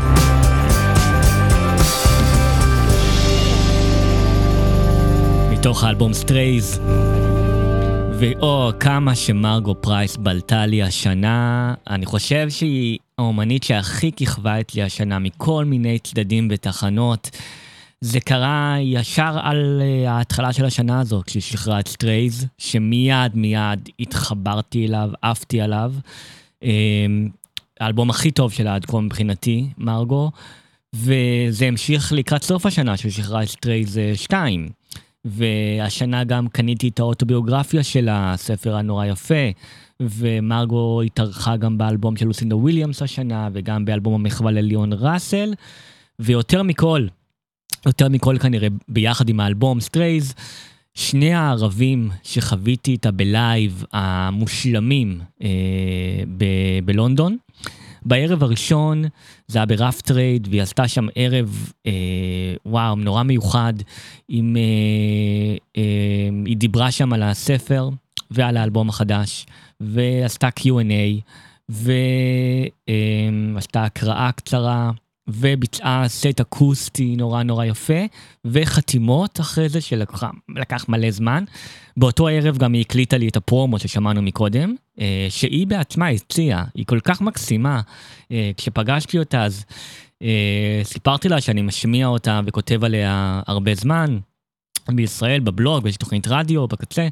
S5: מתוך האלבום Strays. ואו, כמה שמרגו פרייס בלטה לי השנה. אני חושב שהיא האומנית שהכי כיכבה אצלי השנה מכל מיני צדדים ותחנות. זה קרה ישר על אה, ההתחלה של השנה הזו, כשהיא שחררה את Strays, שמיד מיד התחברתי אליו, עפתי עליו. האלבום הכי טוב שלה עד כה מבחינתי, מרגו, וזה המשיך לקראת סוף השנה, שהיא שחררה את Strays 2. והשנה גם קניתי את האוטוביוגרפיה שלה, הספר הנורא יפה, ומרגו התארחה גם באלבום של לוסינדה וויליאמס השנה, וגם באלבום המחווה לליאון ראסל, ויותר מכל, יותר מכל כנראה ביחד עם האלבום Strays, שני הערבים שחוויתי איתה ב live המושלמים אה, ב- בלונדון. בערב הראשון זה היה ב Rough Trade והיא עשתה שם ערב אה, וואו נורא מיוחד עם אה, אה, היא דיברה שם על הספר ועל האלבום החדש ועשתה Q&A ועשתה הקראה קצרה וביצעה סט אקוסטי נורא נורא יפה, וחתימות אחרי זה שלקח לקח מלא זמן. באותו ערב גם היא הקליטה לי את הפרומו ששמענו מקודם, אה, שהיא בעצמה הציעה, היא כל כך מקסימה. אה, כשפגשתי אותה אז אה, סיפרתי לה שאני משמיע אותה וכותב עליה הרבה זמן. בישראל, בבלוג, ויש תוכנית רדיו בקצה,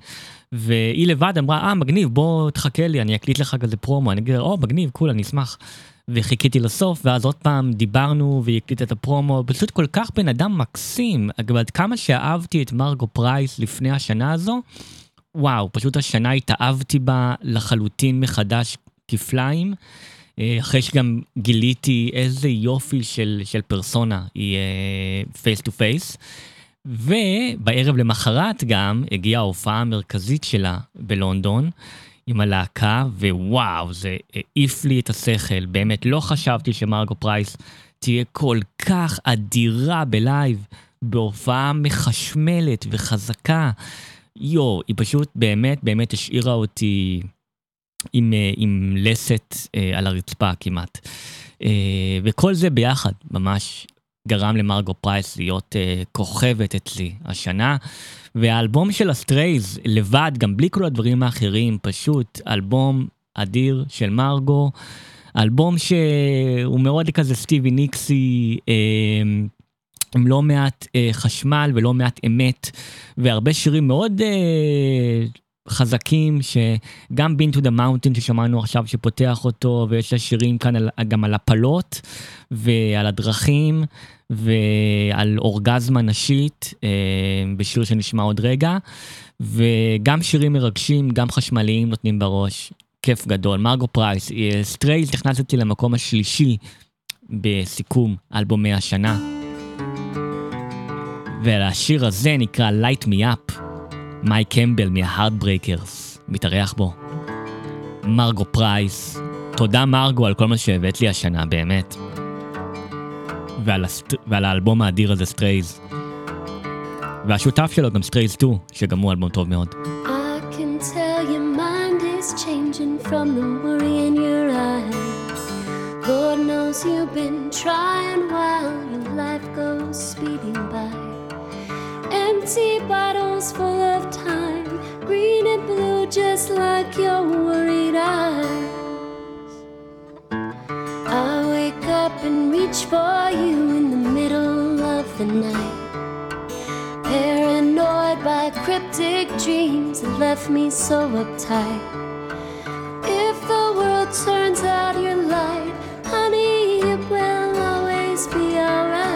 S5: והיא לבד אמרה, אה, מגניב, בוא תחכה לי, אני אקליט לך כזה פרומו. אני אגיד, או, מגניב, cool, אני אשמח. וחיכיתי לסוף, ואז עוד פעם דיברנו והיא הקליטה את הפרומו, פשוט כל כך בן אדם מקסים. עד כמה שאהבתי את מרגו פרייס לפני השנה הזו, וואו, פשוט השנה התאהבתי בה לחלוטין מחדש כפליים. אה, אחרי שגם גיליתי איזה יופי של, של פרסונה היא face to face. ובערב למחרת גם הגיעה ההופעה המרכזית שלה בלונדון. עם הלהקה, ווואו, זה העיף לי את השכל. באמת, לא חשבתי שמרגו פרייס תהיה כל כך אדירה ב live, בהופעה מחשמלת וחזקה. יואו, היא פשוט באמת באמת השאירה אותי עם, אה, עם לסת אה, על הרצפה כמעט. אה, וכל זה ביחד ממש גרם למרגו פרייס להיות אה, כוכבת אצלי השנה. והאלבום של ה Strays לבד, גם בלי כל הדברים האחרים, פשוט אלבום אדיר של מרגו. אלבום שהוא מאוד כזה סטיבי ניקסי, אה, עם לא מעט אה, חשמל ולא מעט אמת, והרבה שירים מאוד אה, חזקים, שגם Been to the Mountain ששמענו עכשיו שפותח אותו, ויש לה שירים כאן על, גם על הפלות ועל הדרכים. ועל אורגזמה נשית אה, בשיר שנשמע עוד רגע, וגם שירים מרגשים, גם חשמליים נותנים בראש. כיף גדול. מרגו פרייס, אה, Strays נכנס אצלי למקום השלישי בסיכום אלבומי השנה. והשיר הזה נקרא Light Me Up, מייק קמבל מה-Heartbreakers, מתארח בו. מרגו פרייס, תודה מרגו על כל מה שהבאת לי השנה, באמת. ועל, הסט... ועל האלבום האדיר הזה, Strays. והשותף שלו גם Strays 2, שגם הוא אלבום טוב מאוד.
S12: Lord knows you've been trying while your life goes speeding by. Empty bottles full of time, green and blue just like your worried eyes. I wake up and reach for you in the middle of the night. Paranoid by cryptic dreams that left me so uptight. If the world turns out your light, honey, it will always be alright.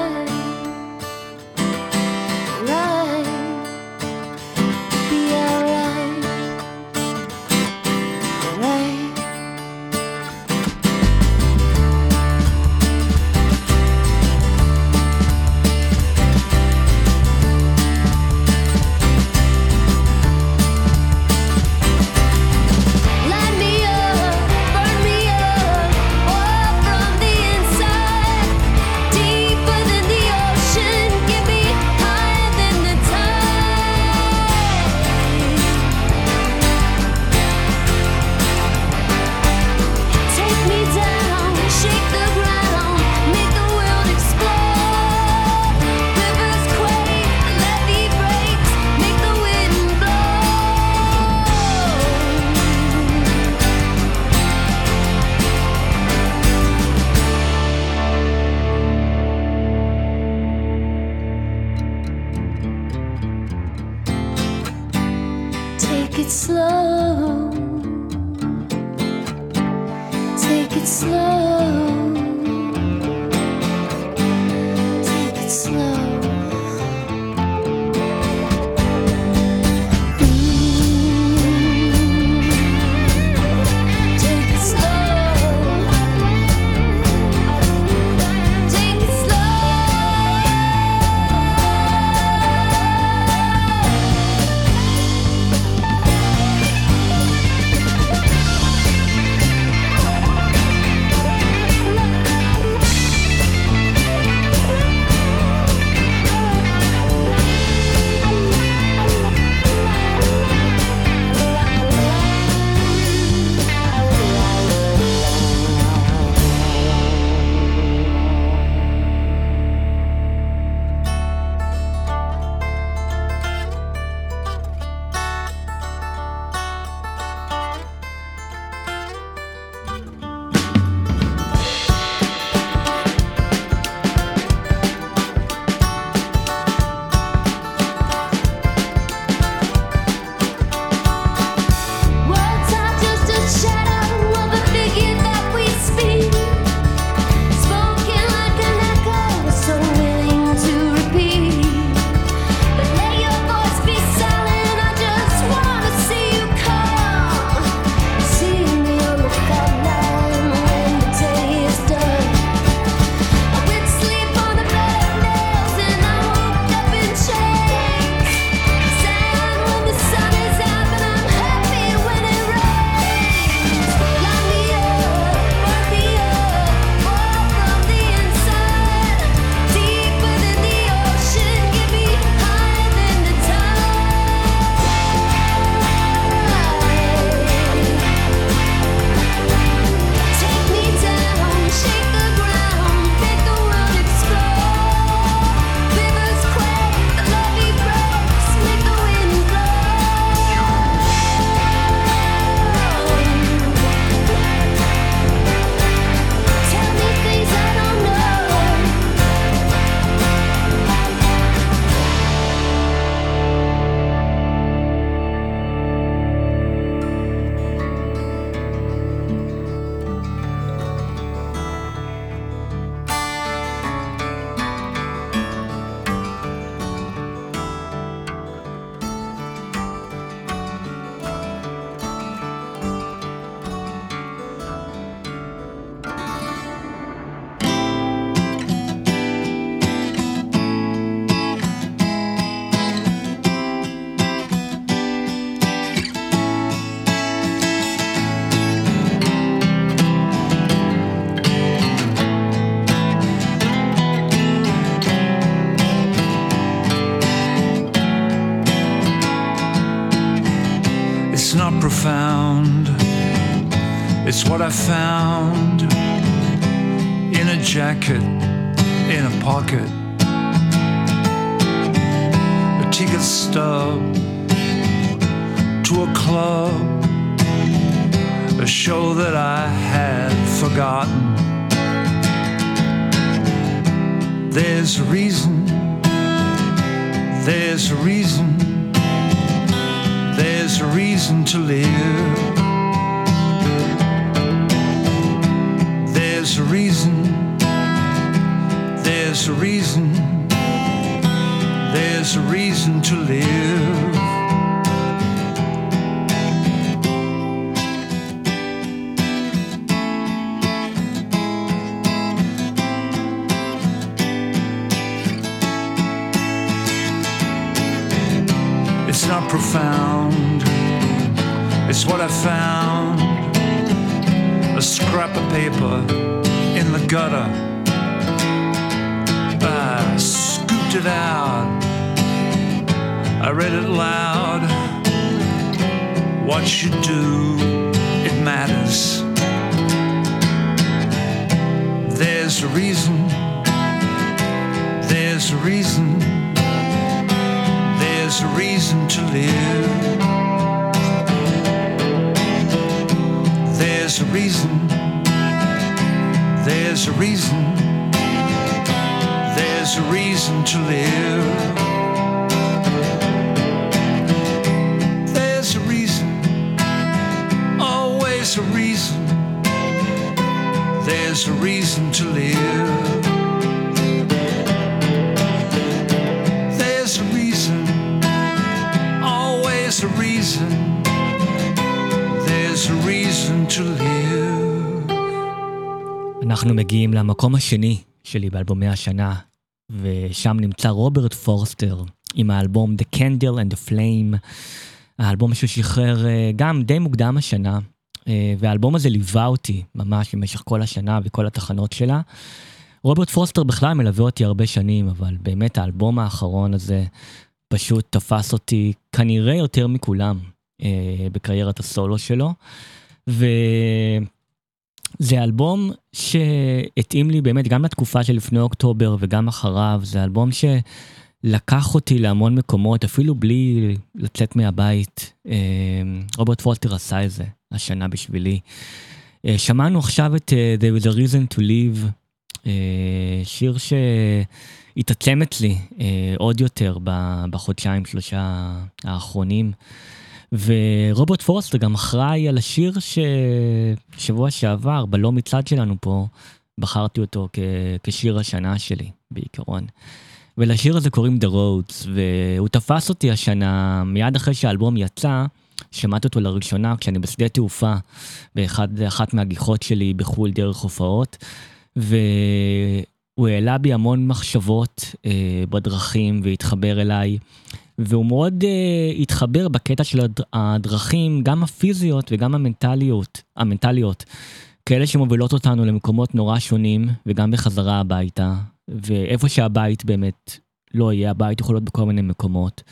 S6: Found a scrap of paper in the gutter. I scooped it out. I read it loud. What you do,
S5: אנחנו מגיעים למקום השני שלי באלבומי השנה, ושם נמצא רוברט פורסטר עם האלבום The Candle and the Flame, האלבום שהוא שחרר אה, גם די מוקדם השנה, אה, והאלבום הזה ליווה אותי ממש במשך כל השנה וכל התחנות שלה. רוברט פורסטר בכלל מלווה אותי הרבה שנים, אבל באמת האלבום האחרון הזה פשוט תפס אותי כנראה יותר מכולם אה, בקריירת הסולו שלו. וזה אלבום שהתאים לי באמת גם לתקופה שלפני אוקטובר וגם אחריו, זה אלבום שלקח אותי להמון מקומות, אפילו בלי לצאת מהבית. אה, רוברט פולטר עשה את זה השנה בשבילי. אה, שמענו עכשיו את אה, There is a reason to live, שיר שהתעצם אצלי עוד יותר בחודשיים שלושה האחרונים. ורוברט פורסטר גם אחראי על השיר ששבוע שעבר, בלא מצעד שלנו פה, בחרתי אותו כ- כשיר השנה שלי, בעיקרון. ולשיר הזה קוראים The Roads, והוא תפס אותי השנה, מיד אחרי שהאלבום יצא, שמעתי אותו לראשונה כשאני בשדה תעופה, באחת מהגיחות שלי בחו"ל דרך הופעות, והוא העלה בי המון מחשבות אה, בדרכים והתחבר אליי. והוא מאוד uh, התחבר בקטע של הד- הדרכים, גם הפיזיות וגם המנטליות, המנטליות, כאלה שמובילות אותנו למקומות נורא שונים, וגם בחזרה הביתה, ואיפה שהבית באמת לא יהיה, הבית יכול להיות בכל מיני מקומות.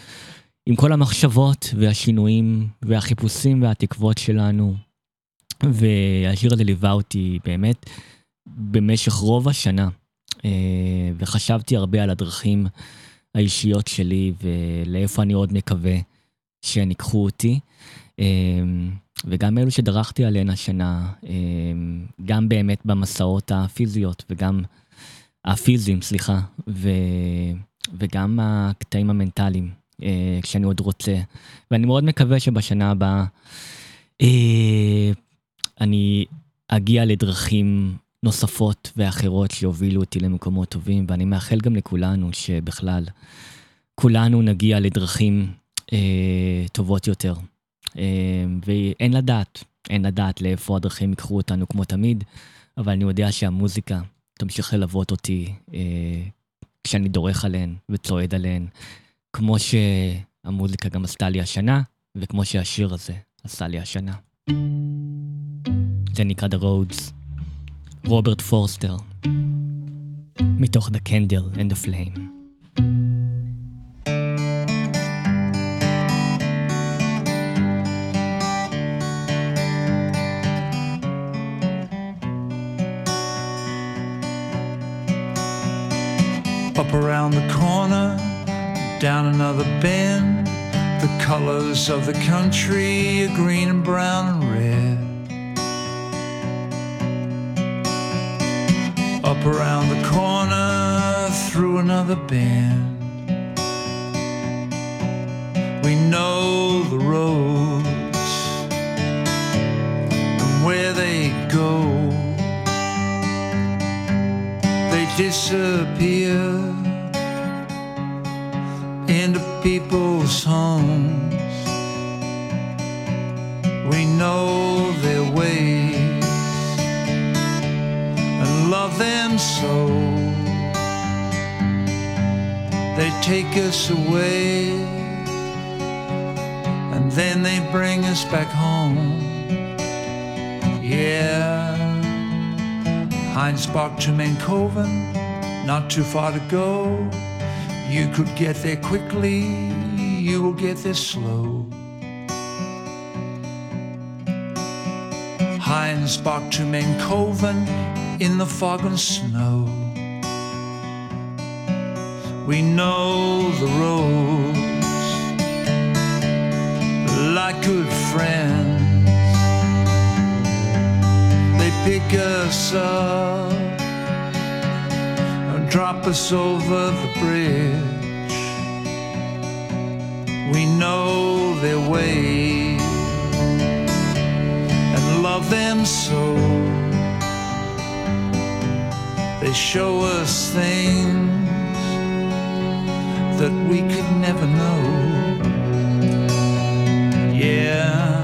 S5: עם כל המחשבות והשינויים והחיפושים והתקוות שלנו. והשיר הזה ליווה אותי באמת במשך רוב השנה, אה, וחשבתי הרבה על הדרכים האישיות שלי ולאיפה אני עוד מקווה שהן ייקחו אותי. אמ, וגם אלו שדרכתי עליהן השנה, אמ, גם באמת במסעות הפיזיות וגם, הפיזיים, סליחה, ו, וגם הקטעים המנטליים, אה, כשאני עוד רוצה. ואני מאוד מקווה שבשנה הבאה אה, אני אגיע לדרכים נוספות ואחרות שיובילו אותי למקומות טובים, ואני מאחל גם לכולנו שבכלל, כולנו נגיע לדרכים אה, טובות יותר. אה, ואין לדעת, אין לדעת לאיפה הדרכים ייקחו אותנו כמו תמיד, אבל אני יודע שהמוזיקה תמשיך ללוות אותי אה, כשאני דורך עליהן וצועד עליהן, כמו שהמוזיקה גם עשתה לי השנה, וכמו שהשיר הזה עשה לי השנה. זה נקרא The Roads. רוברט פורסטר, מתוך The Candle and the Flame.
S6: Up around the corner, down another bend, the colors of the country are green and brown and red. Up around the corner, through another bend. We know the roads and where they go. They disappear into people's homes. We know their ways love them so. They take us away and then they bring us back home. Yeah, Heinz Park to Mankoven, not too far to go. You could get there quickly, you will get there slow. Heinz Park to Mankoven in the fog and snow. We know the roads like good friends. They pick us up and drop us over the bridge. We know their ways and love them so. They show us things that we could never know. Yeah.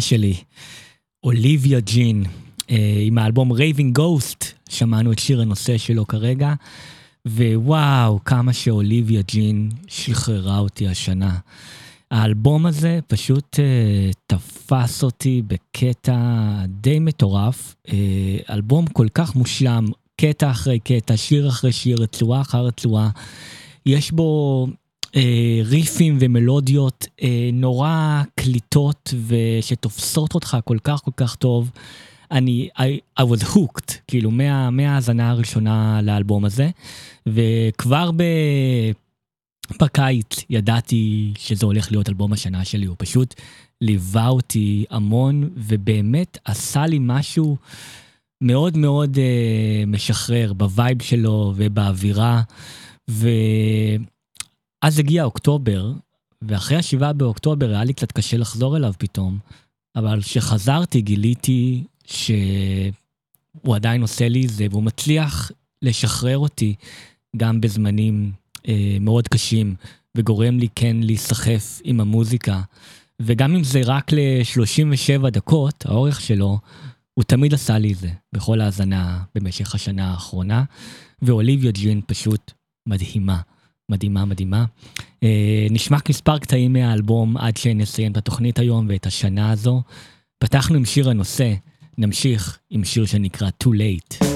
S5: שלי, אוליביה ג'ין, אה, עם האלבום Raving Ghost, שמענו את שיר הנושא שלו כרגע, ווואו, כמה שאוליביה ג'ין שחררה אותי השנה. האלבום הזה פשוט אה, תפס אותי בקטע די מטורף, אה, אלבום כל כך מושלם, קטע אחרי קטע, שיר אחרי שיר, רצועה אחר רצועה. יש בו אה, ריפים ומלודיות אה, נורא קליטות ושתופסות אותך כל כך כל כך טוב. אני, I, I was hooked, כאילו מה, מההאזנה הראשונה לאלבום הזה, וכבר ב... בקיץ ידעתי שזה הולך להיות אלבום השנה שלי, הוא פשוט ליווה אותי המון, ובאמת עשה לי משהו מאוד מאוד אה, משחרר בווייב שלו ובאווירה, ואז הגיע אוקטובר, ואחרי השבעה באוקטובר היה לי קצת קשה לחזור אליו פתאום, אבל כשחזרתי גיליתי שהוא עדיין עושה לי זה, והוא מצליח לשחרר אותי גם בזמנים אה, מאוד קשים, וגורם לי כן להיסחף עם המוזיקה. וגם אם זה רק ל-37 דקות, האורך שלו, הוא תמיד עשה לי זה, בכל האזנה במשך השנה האחרונה. ואוליביה ג'ין פשוט מדהימה, מדהימה, מדהימה. אה, נשמע מספר קטעים מהאלבום עד שנסיים את התוכנית היום ואת השנה הזו. פתחנו עם שיר הנושא, נמשיך עם שיר שנקרא Too Late.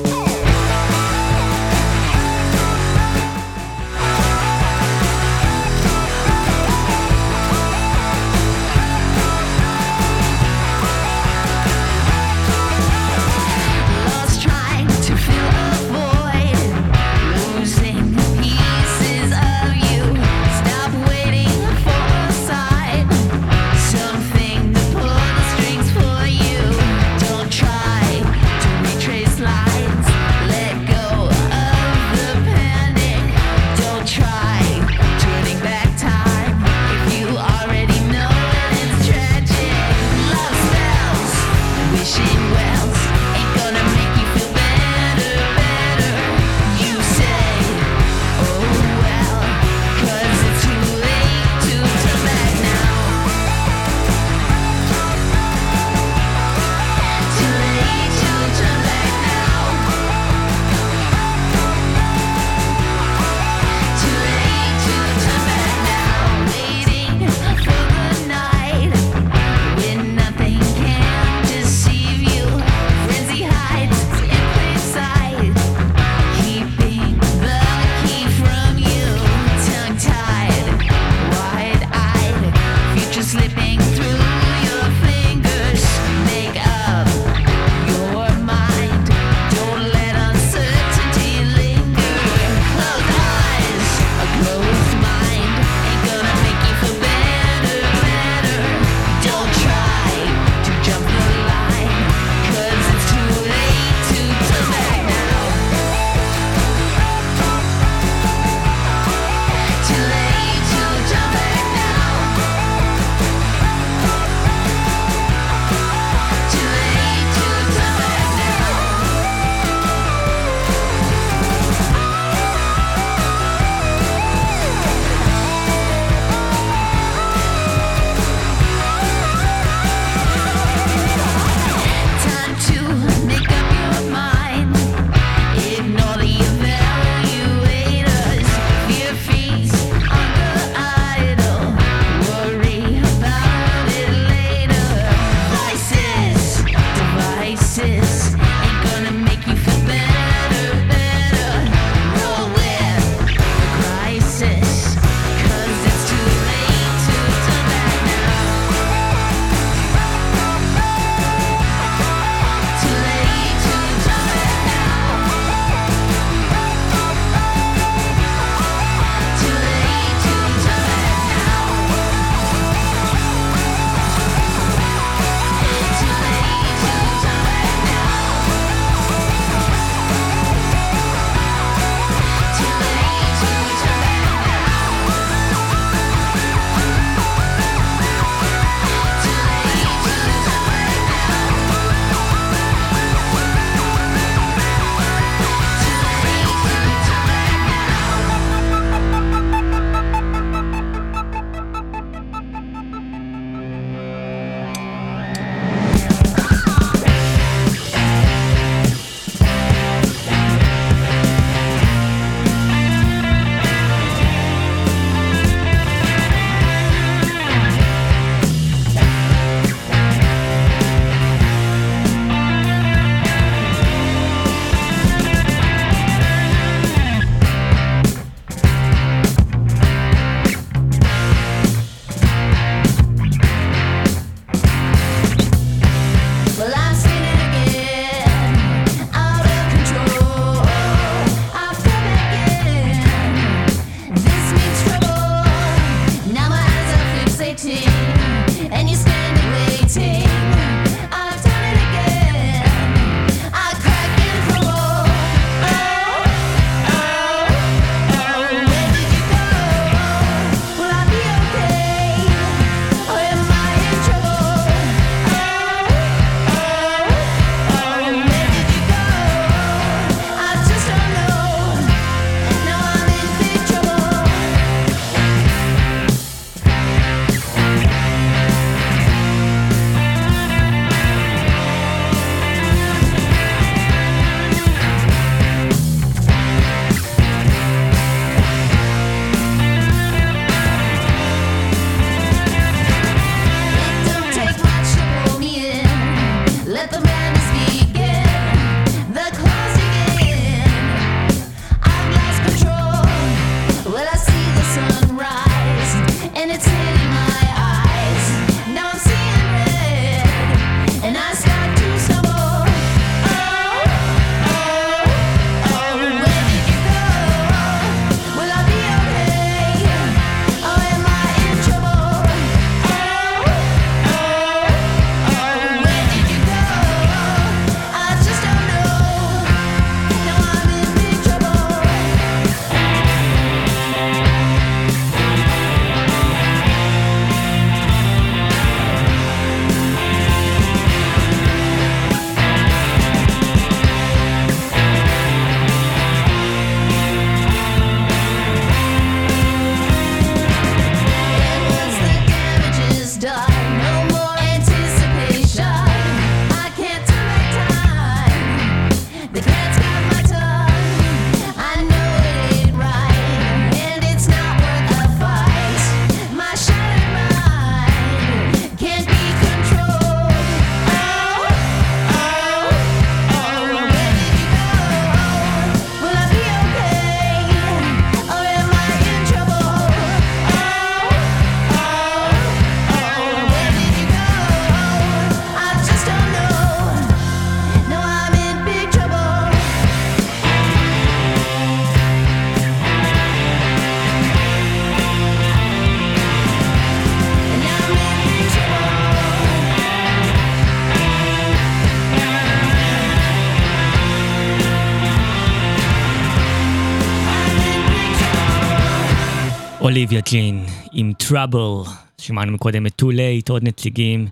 S5: אוליביה ג'ין עם טראבל, שמענו מקודם את Too Late, עוד נציגים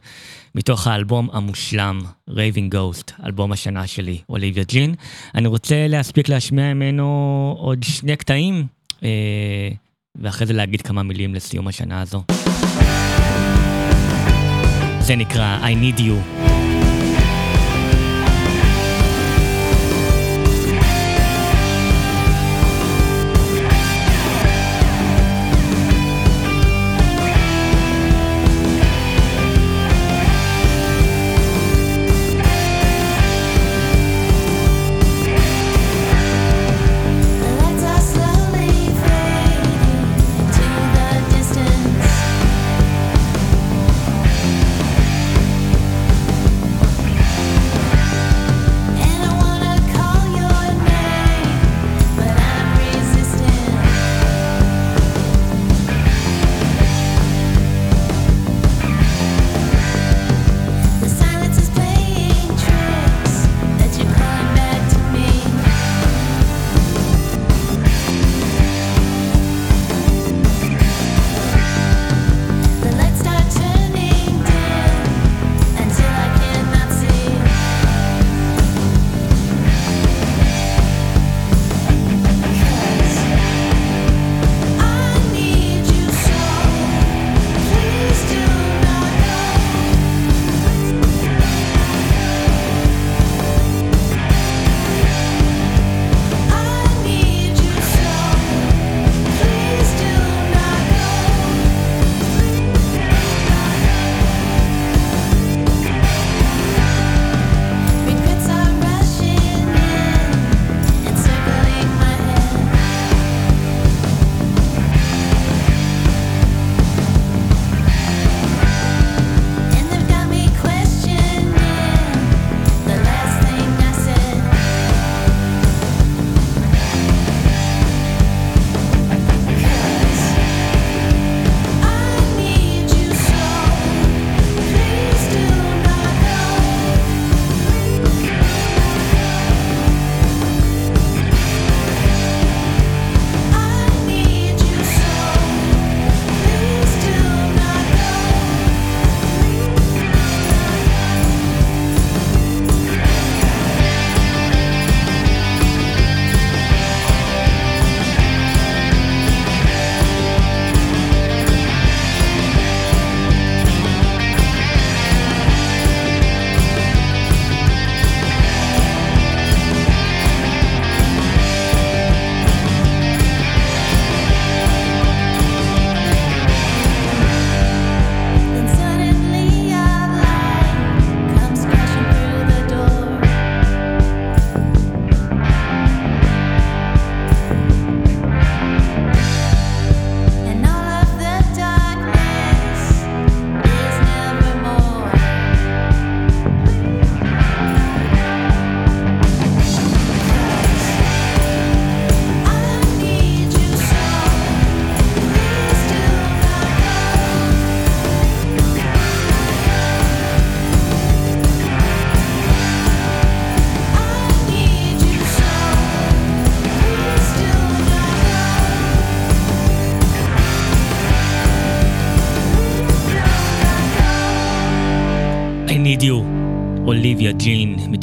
S5: מתוך האלבום המושלם, Raving Ghost, אלבום השנה שלי, אוליביה ג'ין. אני רוצה להספיק להשמיע ממנו עוד שני קטעים, אה, ואחרי זה להגיד כמה מילים לסיום השנה הזו. זה נקרא I Need You.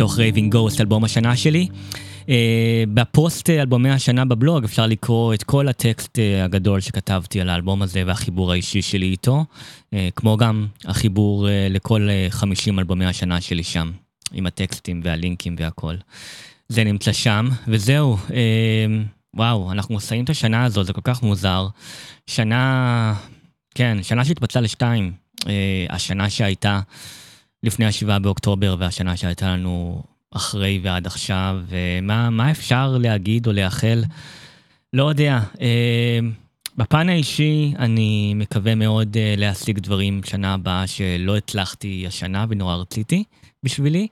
S5: מתוך Raving Ghost, אלבום השנה שלי. אה, בפוסט אה, אלבומי השנה בבלוג אפשר לקרוא את כל הטקסט אה, הגדול שכתבתי על האלבום הזה והחיבור האישי שלי איתו, אה, כמו גם החיבור אה, לכל אה, 50 אלבומי השנה שלי שם, עם הטקסטים והלינקים והכל. זה נמצא שם, וזהו. אה, וואו, אנחנו מסיימים את השנה הזו, זה כל כך מוזר. שנה, כן, שנה שהתפצלה לשתיים. Uh, השנה שהייתה לפני השבעה באוקטובר והשנה שהייתה לנו אחרי ועד עכשיו, ומה מה אפשר להגיד או לאחל? לא יודע. אה, בפן האישי, אני מקווה מאוד אה, להשיג דברים שנה הבאה שלא הצלחתי השנה ונורא רציתי בשבילי.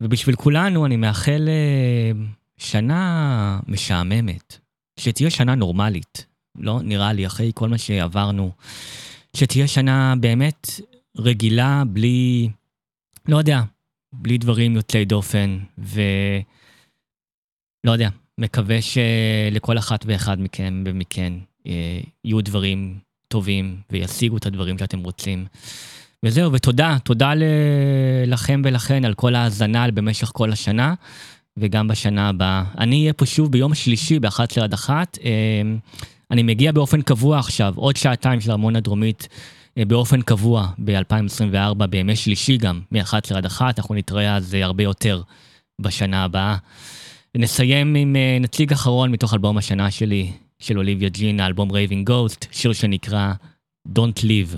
S5: ובשביל כולנו אני מאחל אה, שנה משעממת, שתהיה שנה נורמלית. לא נראה לי, אחרי כל מה שעברנו, שתהיה שנה באמת רגילה, בלי, לא יודע, בלי דברים יוצאי דופן, ו... לא יודע, מקווה שלכל אחת ואחד מכם ומכן אה, יהיו דברים טובים וישיגו את הדברים שאתם רוצים. וזהו, ותודה, תודה לכם ולכן על כל ההאזנה במשך כל השנה, וגם בשנה הבאה. אני אהיה פה שוב ביום שלישי ב-11 עד 1. אה, אני מגיע באופן קבוע עכשיו, עוד שעתיים של הרמוניה דרומית באופן קבוע ב-2024, בימי שלישי גם, מ-11 עד 1, אנחנו נתראה אז אה, הרבה יותר בשנה הבאה. נסיים עם אה, נציג אחרון מתוך אלבום השנה שלי, של אוליביה ג'ין, האלבום Raving Ghost, שיר שנקרא Don't Leave.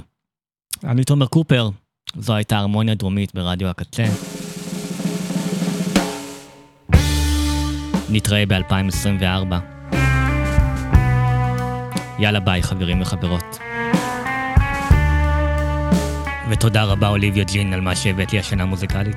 S5: אני תומר קופר, זו הייתה הרמוניה דרומית ברדיו הקצה. נתראה ב-2024. יאללה ביי חברים וחברות. ותודה רבה אוליביה ג'ין על מה שהבאת לי השנה מוזיקלית.